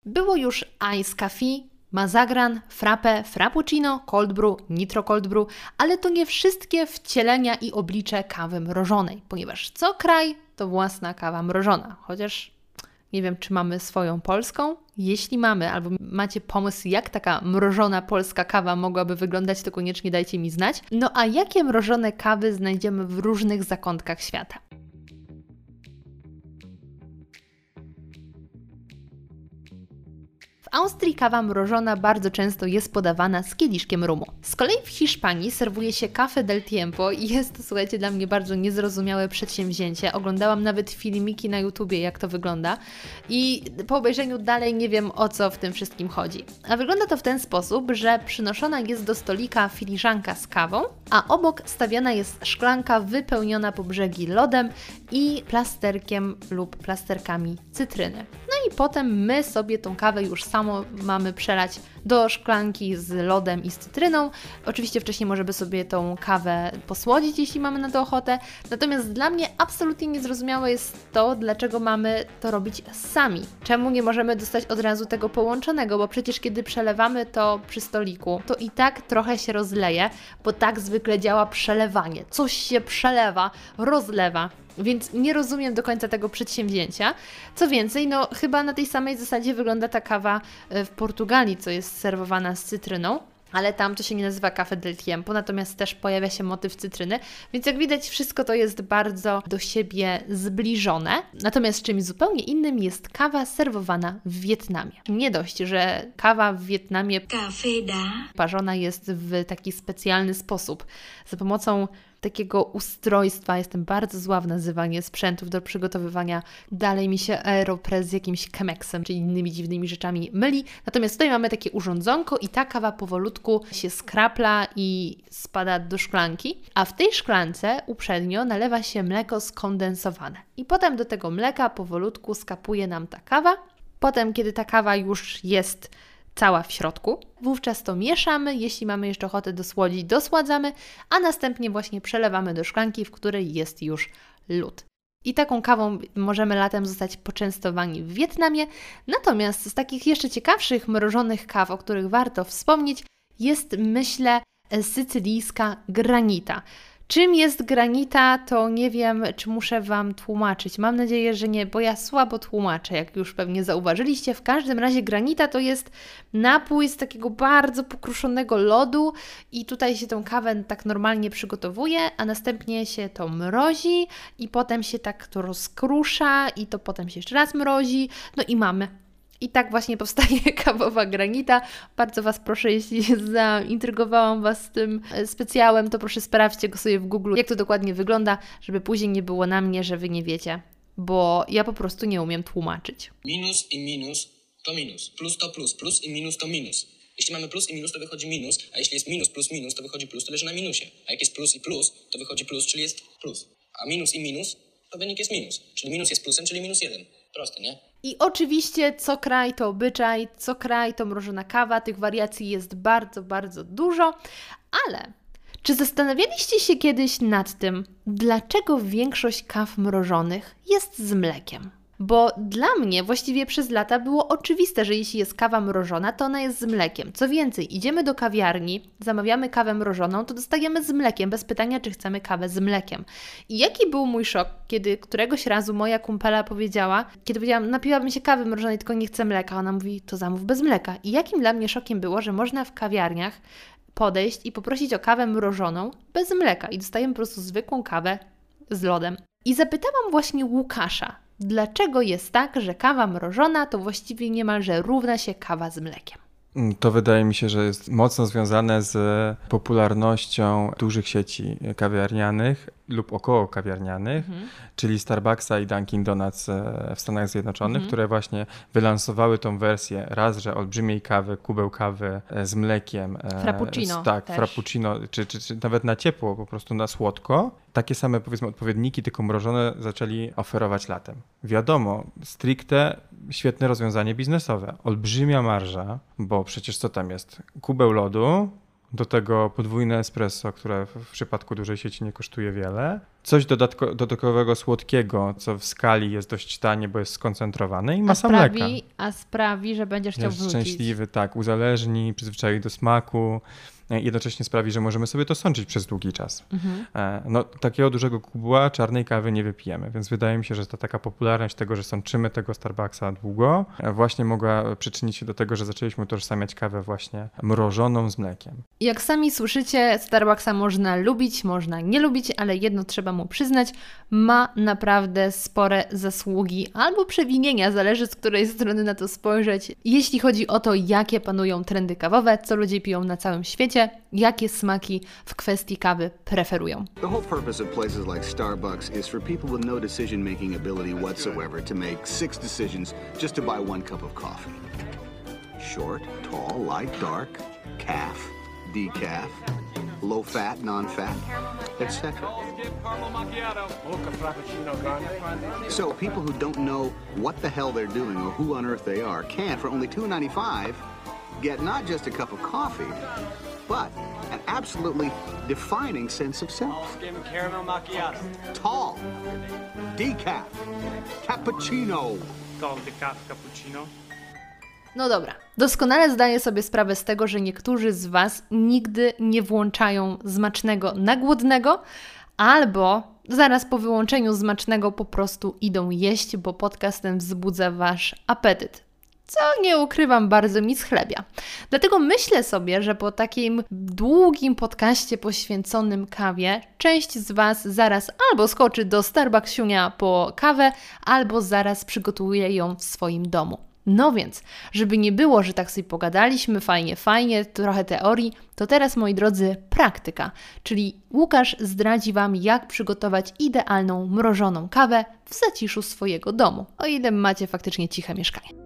Było już Ice Coffee, Mazagran, frappe, frappuccino, cold brew, nitro cold brew, ale to nie wszystkie wcielenia i oblicze kawy mrożonej, ponieważ co kraj to własna kawa mrożona, chociaż nie wiem, czy mamy swoją polską. Jeśli mamy, albo macie pomysł, jak taka mrożona polska kawa mogłaby wyglądać, to koniecznie dajcie mi znać. No a jakie mrożone kawy znajdziemy w różnych zakątkach świata? Austrii kawa mrożona bardzo często jest podawana z kieliszkiem rumu. Z kolei w Hiszpanii serwuje się Café del Tiempo i jest to, słuchajcie, dla mnie bardzo niezrozumiałe przedsięwzięcie. Oglądałam nawet filmiki na YouTubie, jak to wygląda i po obejrzeniu dalej nie wiem o co w tym wszystkim chodzi. A wygląda to w ten sposób, że przynoszona jest do stolika filiżanka z kawą, a obok stawiana jest szklanka wypełniona po brzegi lodem i plasterkiem lub plasterkami cytryny. No i potem my sobie tą kawę już samo mamy przelać do szklanki z lodem i z cytryną. Oczywiście wcześniej możemy sobie tą kawę posłodzić, jeśli mamy na to ochotę. Natomiast dla mnie absolutnie niezrozumiałe jest to, dlaczego mamy to robić sami. Czemu nie możemy dostać od razu tego połączonego, bo przecież kiedy przelewamy to przy stoliku, to i tak trochę się rozleje, bo tak zwykle działa przelewanie. Coś się przelewa, rozlewa. Więc nie rozumiem do końca tego przedsięwzięcia. Co więcej, no chyba na tej samej zasadzie wygląda ta kawa e, w Portugalii, co jest serwowana z cytryną ale tam to się nie nazywa Cafe del Tiempo, natomiast też pojawia się motyw cytryny, więc jak widać wszystko to jest bardzo do siebie zbliżone. Natomiast czymś zupełnie innym jest kawa serwowana w Wietnamie. Nie dość, że kawa w Wietnamie parzona jest w taki specjalny sposób, za pomocą takiego ustrojstwa. Jestem bardzo zła w nazywanie sprzętów do przygotowywania. Dalej mi się Aeropress z jakimś Chemexem czy innymi dziwnymi rzeczami myli. Natomiast tutaj mamy takie urządzonko i ta kawa powolutku się skrapla i spada do szklanki. A w tej szklance uprzednio nalewa się mleko skondensowane. I potem do tego mleka powolutku skapuje nam ta kawa. Potem, kiedy ta kawa już jest cała w środku. Wówczas to mieszamy, jeśli mamy jeszcze ochotę dosłodzić, dosładzamy, a następnie właśnie przelewamy do szklanki, w której jest już lód. I taką kawą możemy latem zostać poczęstowani w Wietnamie. Natomiast z takich jeszcze ciekawszych mrożonych kaw, o których warto wspomnieć, jest myślę sycylijska granita. Czym jest granita, to nie wiem, czy muszę Wam tłumaczyć. Mam nadzieję, że nie, bo ja słabo tłumaczę, jak już pewnie zauważyliście. W każdym razie granita to jest napój z takiego bardzo pokruszonego lodu i tutaj się tą kawę tak normalnie przygotowuje, a następnie się to mrozi i potem się tak to rozkrusza i to potem się jeszcze raz mrozi. No i mamy i tak właśnie powstaje [laughs] kawowa granita. Bardzo Was proszę, jeśli zaintrygowałam Was tym e, specjałem, to proszę sprawdźcie go sobie w Google, jak to dokładnie wygląda, żeby później nie było na mnie, że Wy nie wiecie, bo ja po prostu nie umiem tłumaczyć. Minus i minus to minus. Plus to plus. Plus i minus to minus. Jeśli mamy plus i minus, to wychodzi minus, a jeśli jest minus plus minus, to wychodzi plus, to leży na minusie. A jak jest plus i plus, to wychodzi plus, czyli jest plus. A minus i minus, to wynik jest minus. Czyli minus jest plusem, czyli minus jeden. Proste, nie? I oczywiście co kraj to obyczaj, co kraj to mrożona kawa, tych wariacji jest bardzo, bardzo dużo, ale czy zastanawialiście się kiedyś nad tym, dlaczego większość kaw mrożonych jest z mlekiem? Bo dla mnie właściwie przez lata było oczywiste, że jeśli jest kawa mrożona, to ona jest z mlekiem. Co więcej, idziemy do kawiarni, zamawiamy kawę mrożoną, to dostajemy z mlekiem, bez pytania, czy chcemy kawę z mlekiem. I jaki był mój szok, kiedy któregoś razu moja kumpela powiedziała, kiedy powiedziałam, napiłabym się kawy mrożonej, tylko nie chcę mleka, ona mówi, to zamów bez mleka. I jakim dla mnie szokiem było, że można w kawiarniach podejść i poprosić o kawę mrożoną bez mleka i dostajemy po prostu zwykłą kawę z lodem. I zapytałam właśnie Łukasza, Dlaczego jest tak, że kawa mrożona to właściwie niemalże równa się kawa z mlekiem? Mm, to wydaje mi się, że jest mocno związane z popularnością dużych sieci kawiarnianych lub około kawiarnianych, mhm. czyli Starbucksa i Dunkin' Donuts e, w Stanach Zjednoczonych, mhm. które właśnie wylansowały tą wersję raz, że olbrzymiej kawy, kubeł kawy e, z mlekiem. E, frappuccino. Z, tak, też. frappuccino, czy, czy, czy nawet na ciepło, po prostu na słodko. Takie same powiedzmy odpowiedniki, tylko mrożone, zaczęli oferować latem. Wiadomo, stricte świetne rozwiązanie biznesowe. Olbrzymia marża, bo przecież co tam jest? Kubeł lodu, do tego podwójne espresso, które w przypadku dużej sieci nie kosztuje wiele. Coś dodatko, dodatkowego słodkiego, co w skali jest dość tanie, bo jest skoncentrowane i masa a sprawi, mleka. A sprawi, że będziesz chciał jest wrócić. szczęśliwy, tak, uzależni, przyzwyczai do smaku. E, jednocześnie sprawi, że możemy sobie to sączyć przez długi czas. Mhm. E, no, takiego dużego kubła czarnej kawy nie wypijemy, więc wydaje mi się, że ta taka popularność tego, że sączymy tego Starbucksa długo, e, właśnie mogła przyczynić się do tego, że zaczęliśmy utożsamiać kawę właśnie mrożoną z mlekiem. Jak sami słyszycie, Starbucksa można lubić, można nie lubić, ale jedno trzeba mu przyznać, ma naprawdę spore zasługi albo przewinienia, zależy z której strony na to spojrzeć, jeśli chodzi o to, jakie panują trendy kawowe, co ludzie piją na całym świecie, jakie smaki w kwestii kawy preferują. The whole purpose of places like Starbucks is for people with no decision making ability whatsoever to make six decisions just to buy one cup of coffee. Short, tall, light, dark, calf, decaf, low fat, non fat, etc. So people who don't know what the hell they're doing or who on earth they are can, for only $2.95, get not just a cup of coffee, but an absolutely defining sense of self. caramel macchiato. Tall, decaf, cappuccino. Tall decaf cappuccino. No dobra, doskonale zdaję sobie sprawę z tego, że niektórzy z Was nigdy nie włączają zmacznego na głodnego, albo zaraz po wyłączeniu zmacznego po prostu idą jeść, bo podcast ten wzbudza Wasz apetyt. Co nie ukrywam, bardzo mi schlebia. Dlatego myślę sobie, że po takim długim podcaście poświęconym kawie, część z Was zaraz albo skoczy do Starbucksiunia po kawę, albo zaraz przygotuje ją w swoim domu. No więc, żeby nie było, że tak sobie pogadaliśmy, fajnie, fajnie, trochę teorii, to teraz, moi drodzy, praktyka. Czyli Łukasz zdradzi Wam, jak przygotować idealną mrożoną kawę w zaciszu swojego domu, o ile macie faktycznie ciche mieszkanie.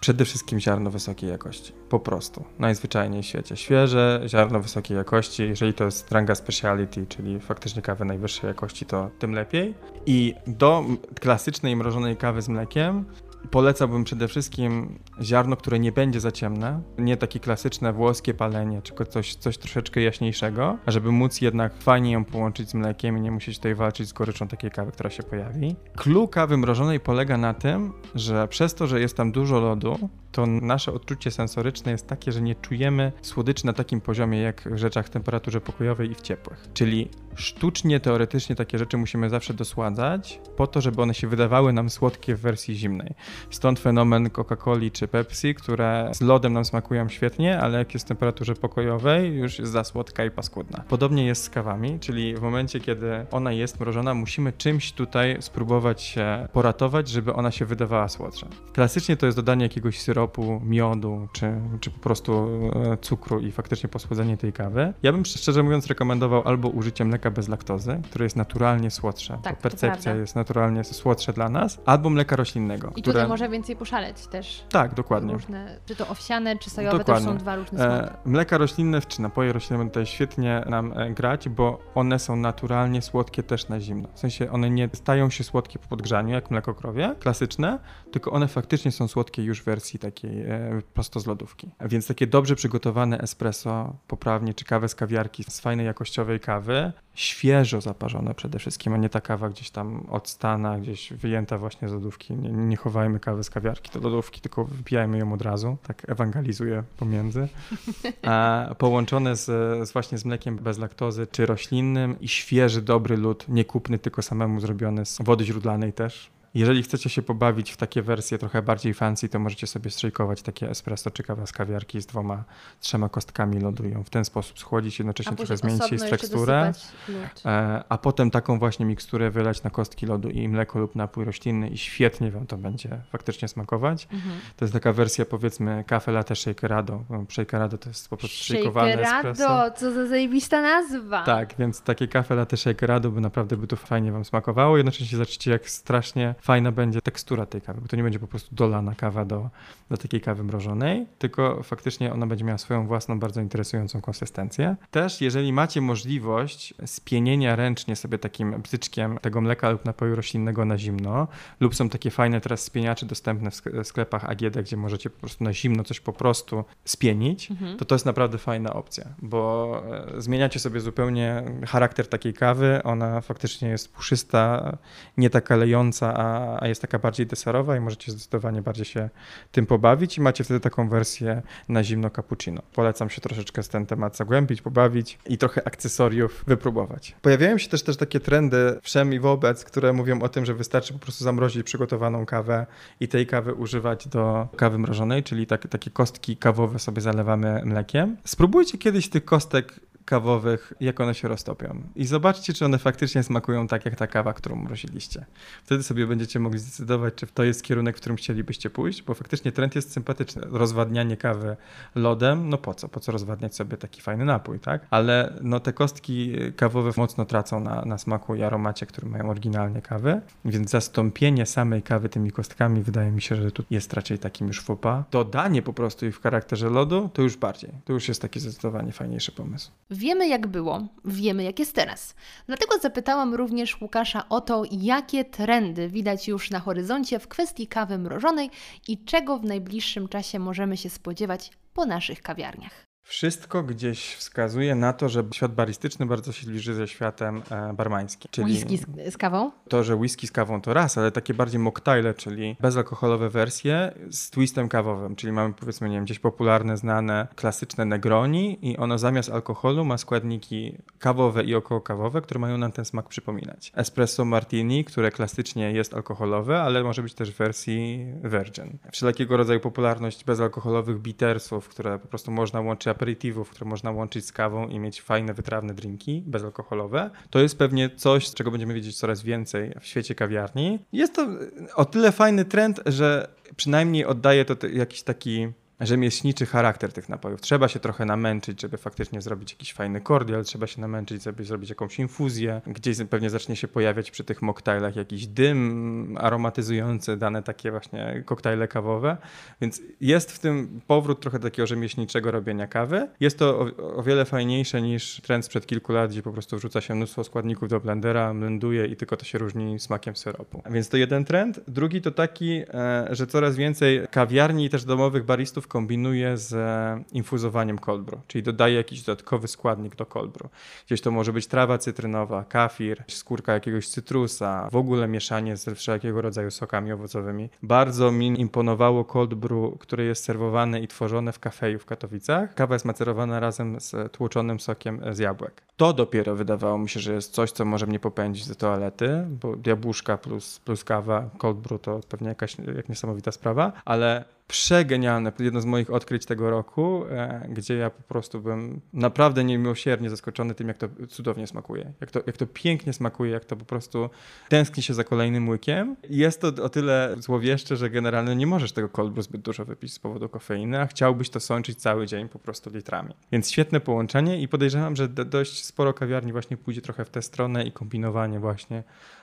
Przede wszystkim ziarno wysokiej jakości. Po prostu. Najzwyczajniej w świecie. Świeże ziarno wysokiej jakości. Jeżeli to jest ranga speciality, czyli faktycznie kawy najwyższej jakości, to tym lepiej. I do klasycznej mrożonej kawy z mlekiem Polecałbym przede wszystkim ziarno, które nie będzie za ciemne, nie takie klasyczne włoskie palenie, tylko coś, coś troszeczkę jaśniejszego, żeby móc jednak fajnie ją połączyć z mlekiem i nie musieć tutaj walczyć z goryczą takiej kawy, która się pojawi. Clue kawy mrożonej polega na tym, że przez to, że jest tam dużo lodu, to nasze odczucie sensoryczne jest takie, że nie czujemy słodyczy na takim poziomie jak w rzeczach w temperaturze pokojowej i w ciepłych. Czyli sztucznie, teoretycznie takie rzeczy musimy zawsze dosładzać po to, żeby one się wydawały nam słodkie w wersji zimnej. Stąd fenomen Coca-Coli czy Pepsi, które z lodem nam smakują świetnie, ale jak jest w temperaturze pokojowej, już jest za słodka i paskudna. Podobnie jest z kawami, czyli w momencie, kiedy ona jest mrożona, musimy czymś tutaj spróbować się poratować, żeby ona się wydawała słodsza. Klasycznie to jest dodanie jakiegoś syropu, miodu, czy, czy po prostu e, cukru i faktycznie posłodzenie tej kawy. Ja bym szczerze mówiąc rekomendował albo użycie mleka bez laktozy, które jest naturalnie słodsze, Tak, percepcja jest naturalnie słodsze dla nas, albo mleka roślinnego, I które... tutaj może więcej poszaleć też. Tak, dokładnie. Różne, czy to owsiane, czy sojowe, to już są dwa różne smaki. E, mleka roślinne czy napoje roślinne będą tutaj świetnie nam e, grać, bo one są naturalnie słodkie też na zimno. W sensie one nie stają się słodkie po podgrzaniu, jak mleko krowie, klasyczne, tylko one faktycznie są słodkie już w wersji takiej e, prosto z lodówki. Więc takie dobrze przygotowane espresso, poprawnie, czy kawę z kawiarki z fajnej jakościowej kawy, świeżo zaparzone przede wszystkim, a nie ta kawa gdzieś tam od stana, gdzieś wyjęta właśnie z lodówki. Nie, nie chowajmy kawy z kawiarki do lodówki, tylko wypijajmy ją od razu. Tak ewangelizuję pomiędzy. A połączone z, z właśnie z mlekiem bez laktozy, czy roślinnym i świeży, dobry lód, nie kupny, tylko samemu zrobiony z wody źródlanej też. Jeżeli chcecie się pobawić w takie wersje trochę bardziej fancy, to możecie sobie strzejkować takie espresso czy kawa z kawiarki z dwoma, trzema kostkami lodu i ją w ten sposób schłodzić, jednocześnie trochę zmienić jej teksturę. E, a potem taką właśnie miksturę wylać na kostki lodu i mleko lub napój roślinny i świetnie wam to będzie faktycznie smakować. Mhm. To jest taka wersja powiedzmy kafe latte shakerado. Shakerado to jest po prostu szejkowane espresso. Co za zajebista nazwa. Tak, więc takie kafe latte shakerado by naprawdę by to fajnie wam smakowało. Jednocześnie zobaczycie jak strasznie fajna będzie tekstura tej kawy, bo to nie będzie po prostu dolana kawa do, do takiej kawy mrożonej, tylko faktycznie ona będzie miała swoją własną, bardzo interesującą konsystencję. Też jeżeli macie możliwość spienienia ręcznie sobie takim bzyczkiem tego mleka lub napoju roślinnego na zimno, lub są takie fajne teraz spieniacze dostępne w sk- sklepach AGD, gdzie możecie po prostu na zimno coś po prostu spienić, Mhm. to to jest naprawdę fajna opcja, bo e, zmieniacie sobie zupełnie charakter takiej kawy, ona faktycznie jest puszysta, nie taka lejąca, a, a jest taka bardziej deserowa i możecie zdecydowanie bardziej się tym pobawić i macie wtedy taką wersję na zimno cappuccino. Polecam się troszeczkę z ten temat zagłębić, pobawić i trochę akcesoriów wypróbować. Pojawiają się też, też takie trendy wszem i wobec, które mówią o tym, że wystarczy po prostu zamrozić przygotowaną kawę i tej kawy używać do kawy mrożonej, czyli tak, takie kostki kawowe sobie zalewamy mlekiem. Spróbujcie kiedyś tych kostek kawowych, jak one się roztopią. I zobaczcie, czy one faktycznie smakują tak, jak ta kawa, którą mroziliście. Wtedy sobie będziecie mogli zdecydować, czy to jest kierunek, w którym chcielibyście pójść, bo faktycznie trend jest sympatyczny. Rozwadnianie kawy lodem, no po co? Po co rozwadniać sobie taki fajny napój, tak? Ale no te kostki kawowe mocno tracą na, na smaku i aromacie, który mają oryginalnie kawy, więc zastąpienie samej kawy tymi kostkami wydaje mi się, że tu jest raczej takim już fopa. Dodanie po prostu ich w charakterze lodu, to już bardziej. To już jest taki zdecydowanie fajniejszy pomysł. Wiemy jak było, wiemy jak jest teraz. Dlatego zapytałam również Łukasza o to, jakie trendy widać już na horyzoncie w kwestii kawy mrożonej i czego w najbliższym czasie możemy się spodziewać po naszych kawiarniach. Wszystko gdzieś wskazuje na to, że świat baristyczny bardzo się zbliży ze światem e, barmańskim. Czyli whisky z, kawą? To, że whisky z kawą to raz, ale takie bardziej mocktaile, czyli bezalkoholowe wersje z twistem kawowym, czyli mamy powiedzmy, nie wiem, gdzieś popularne, znane, klasyczne Negroni i ono zamiast alkoholu ma składniki kawowe i okołokawowe, które mają nam ten smak przypominać. Espresso martini, które klasycznie jest alkoholowe, ale może być też w wersji virgin. Wszelkiego rodzaju popularność bezalkoholowych bittersów, które po prostu można łączyć aperitivów, które można łączyć z kawą i mieć fajne, wytrawne drinki bezalkoholowe. To jest pewnie coś, czego będziemy wiedzieć coraz więcej w świecie kawiarni. Jest to o tyle fajny trend, że przynajmniej oddaje to jakiś taki rzemieślniczy charakter tych napojów. Trzeba się trochę namęczyć, żeby faktycznie zrobić jakiś fajny kordial, trzeba się namęczyć, żeby zrobić jakąś infuzję. Gdzieś pewnie zacznie się pojawiać przy tych mocktailach jakiś dym aromatyzujący dane takie właśnie koktajle kawowe, więc jest w tym powrót trochę takiego rzemieślniczego robienia kawy. Jest to o, o wiele fajniejsze niż trend sprzed kilku lat, gdzie po prostu wrzuca się mnóstwo składników do blendera, blenduje i tylko to się różni smakiem syropu. Więc to jeden trend. Drugi to taki, e, że coraz więcej kawiarni i też domowych baristów kombinuje z e, infuzowaniem cold brew, czyli dodaje jakiś dodatkowy składnik do cold brew. Gdzieś to może być trawa cytrynowa, kafir, skórka jakiegoś cytrusa, w ogóle mieszanie z wszelkiego rodzaju sokami owocowymi. Bardzo mi imponowało cold brew, które jest serwowane i tworzone w kafeju w Katowicach. Kawa jest macerowana razem z tłoczonym sokiem z jabłek. To dopiero wydawało mi się, że jest coś, co może mnie popędzić do toalety, bo jabłuszka plus, plus kawa, cold brew to pewnie jakaś jak niesamowita sprawa, ale przegenialne, jedno z moich odkryć tego roku, e, gdzie ja po prostu byłem naprawdę niemiłosiernie zaskoczony tym, jak to cudownie smakuje. Jak to, jak to pięknie smakuje, jak to po prostu tęskni się za kolejnym łykiem. Jest to o tyle złowieszcze, że generalnie nie możesz tego cold brew zbyt dużo wypić z powodu kofeiny, a chciałbyś to sączyć cały dzień po prostu litrami. Więc świetne połączenie i podejrzewam, że dość sporo kawiarni właśnie pójdzie trochę w tę stronę i kombinowanie właśnie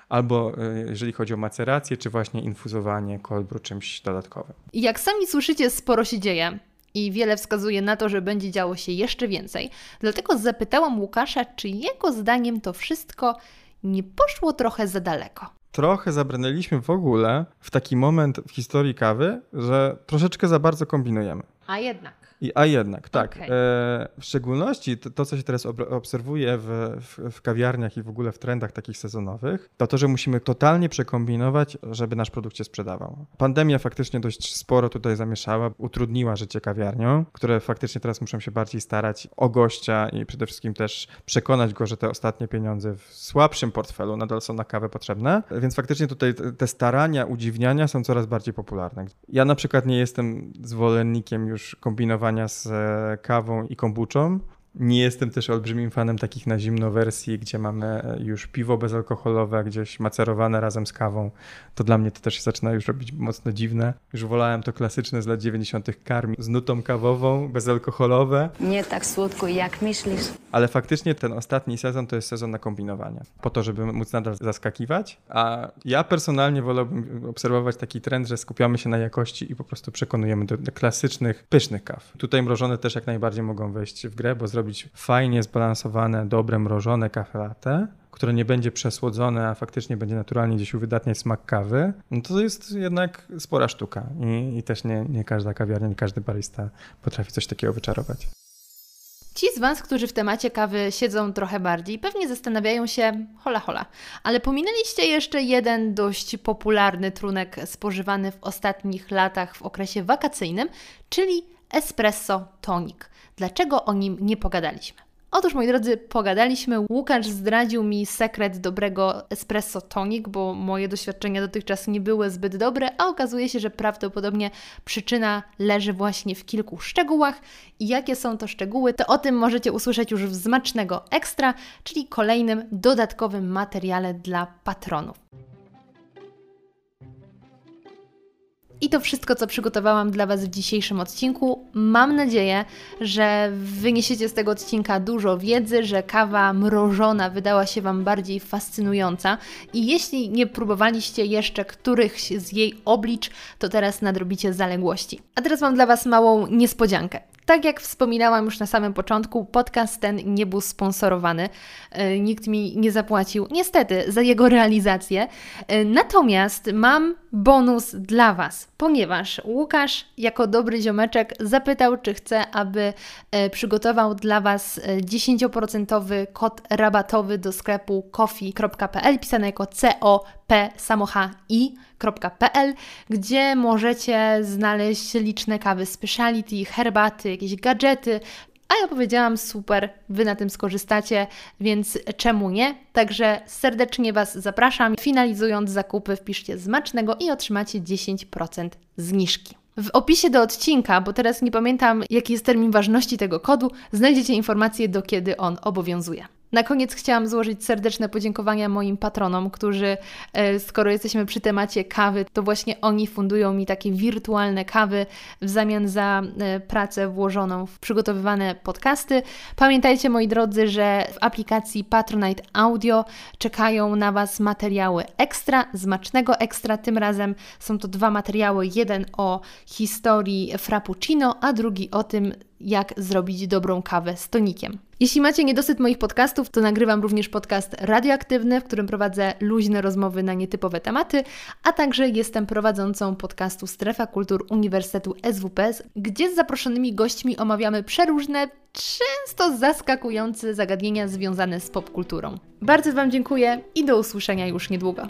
albo e, jeżeli chodzi o macerację, czy właśnie infuzowanie cold brew czymś dodatkowym. Jak sami słyszycie, sporo się dzieje. I wiele wskazuje na to, że będzie działo się jeszcze więcej. Dlatego zapytałam Łukasza, czy jego zdaniem to wszystko nie poszło trochę za daleko trochę zabrnęliśmy w ogóle w taki moment w historii kawy, że troszeczkę za bardzo kombinujemy. A jednak. I, a jednak, tak. Okay. E, w szczególności to, to, co się teraz obserwuje w, w, w, kawiarniach i w ogóle w trendach takich sezonowych, to to, że musimy totalnie przekombinować, żeby nasz produkt się sprzedawał. Pandemia faktycznie dość sporo tutaj zamieszała, utrudniła życie kawiarniom, które faktycznie teraz muszą się bardziej starać o gościa i przede wszystkim też przekonać go, że te ostatnie pieniądze w słabszym portfelu nadal są na kawę potrzebne. Więc faktycznie tutaj te starania, udziwniania są coraz bardziej popularne. Ja na przykład nie jestem zwolennikiem już kombinowania z e, kawą i kombuczą. Nie jestem też olbrzymim fanem takich na zimno wersji, gdzie mamy e, już piwo bezalkoholowe, gdzieś macerowane razem z kawą. To dla mnie to też się zaczyna już robić mocno dziwne. Już wolałem to klasyczne z lat 90. karmi z nutą kawową, bezalkoholowe. Nie tak słodko jak myślisz. Ale faktycznie ten ostatni sezon to jest sezon na kombinowanie. Po to, żeby móc nadal zaskakiwać. A ja personalnie wolałbym obserwować taki trend, że skupiamy się na jakości i po prostu przekonujemy do, do klasycznych, pysznych kaw. Tutaj mrożone też jak najbardziej mogą wejść w grę, bo zrobić zrobić fajnie zbalansowane, dobre, mrożone kafe latte, które nie będzie przesłodzone, a faktycznie będzie naturalnie gdzieś uwydatniać smak kawy, no to jest jednak spora sztuka i, i też nie, nie każda kawiarnia, nie każdy barista potrafi coś takiego wyczarować. Ci z Was, którzy w temacie kawy siedzą trochę bardziej, pewnie zastanawiają się, hola hola, ale pominęliście jeszcze jeden dość popularny trunek spożywany w ostatnich latach w okresie wakacyjnym, czyli espresso tonic. Dlaczego o nim nie pogadaliśmy? Otóż, moi drodzy, pogadaliśmy. Łukasz zdradził mi sekret dobrego espresso tonic, bo moje doświadczenia dotychczas nie były zbyt dobre, a okazuje się, że prawdopodobnie przyczyna leży właśnie w kilku szczegółach. I jakie są to szczegóły, to o tym możecie usłyszeć już w Zmacznego Ekstra, czyli kolejnym dodatkowym materiale dla patronów. I to wszystko, co przygotowałam dla Was w dzisiejszym odcinku. Mam nadzieję, że wyniesiecie z tego odcinka dużo wiedzy, że kawa mrożona wydała się Wam bardziej fascynująca. I jeśli nie próbowaliście jeszcze którychś z jej oblicz, to teraz nadrobicie zaległości. A teraz mam dla Was małą niespodziankę. Tak jak wspominałam już na samym początku, podcast ten nie był sponsorowany. E, nikt mi nie zapłacił, niestety, za jego realizację. E, natomiast mam bonus dla Was, ponieważ Łukasz, jako dobry ziomeczek, zapytał, czy chce, aby e, przygotował dla Was 10% kod rabatowy do sklepu coffee.pl, pisane jako C-O-P www.kawy.pl, gdzie możecie znaleźć liczne kawy speciality, herbaty, jakieś gadżety, a ja powiedziałam, super, Wy na tym skorzystacie, więc czemu nie? Także serdecznie Was zapraszam. Finalizując zakupy, wpiszcie zmacznego i otrzymacie 10% zniżki. W opisie do odcinka, bo teraz nie pamiętam jaki jest termin ważności tego kodu, znajdziecie informacje do kiedy on obowiązuje. Na koniec chciałam złożyć serdeczne podziękowania moim patronom, którzy, e, skoro jesteśmy przy temacie kawy, to właśnie oni fundują mi takie wirtualne kawy w zamian za e, pracę włożoną w przygotowywane podcasty. Pamiętajcie, moi drodzy, że w aplikacji Patronite Audio czekają na Was materiały ekstra, zmacznego ekstra. Tym razem są to dwa materiały: jeden o historii Frappuccino, a drugi o tym, jak zrobić dobrą kawę z tonikiem. Jeśli macie niedosyt moich podcastów, to nagrywam również podcast radioaktywny, w którym prowadzę luźne rozmowy na nietypowe tematy, a także jestem prowadzącą podcastu Strefa Kultur Uniwersytetu SWPS, gdzie z zaproszonymi gośćmi omawiamy przeróżne, często zaskakujące zagadnienia związane z popkulturą. Bardzo Wam dziękuję i do usłyszenia już niedługo.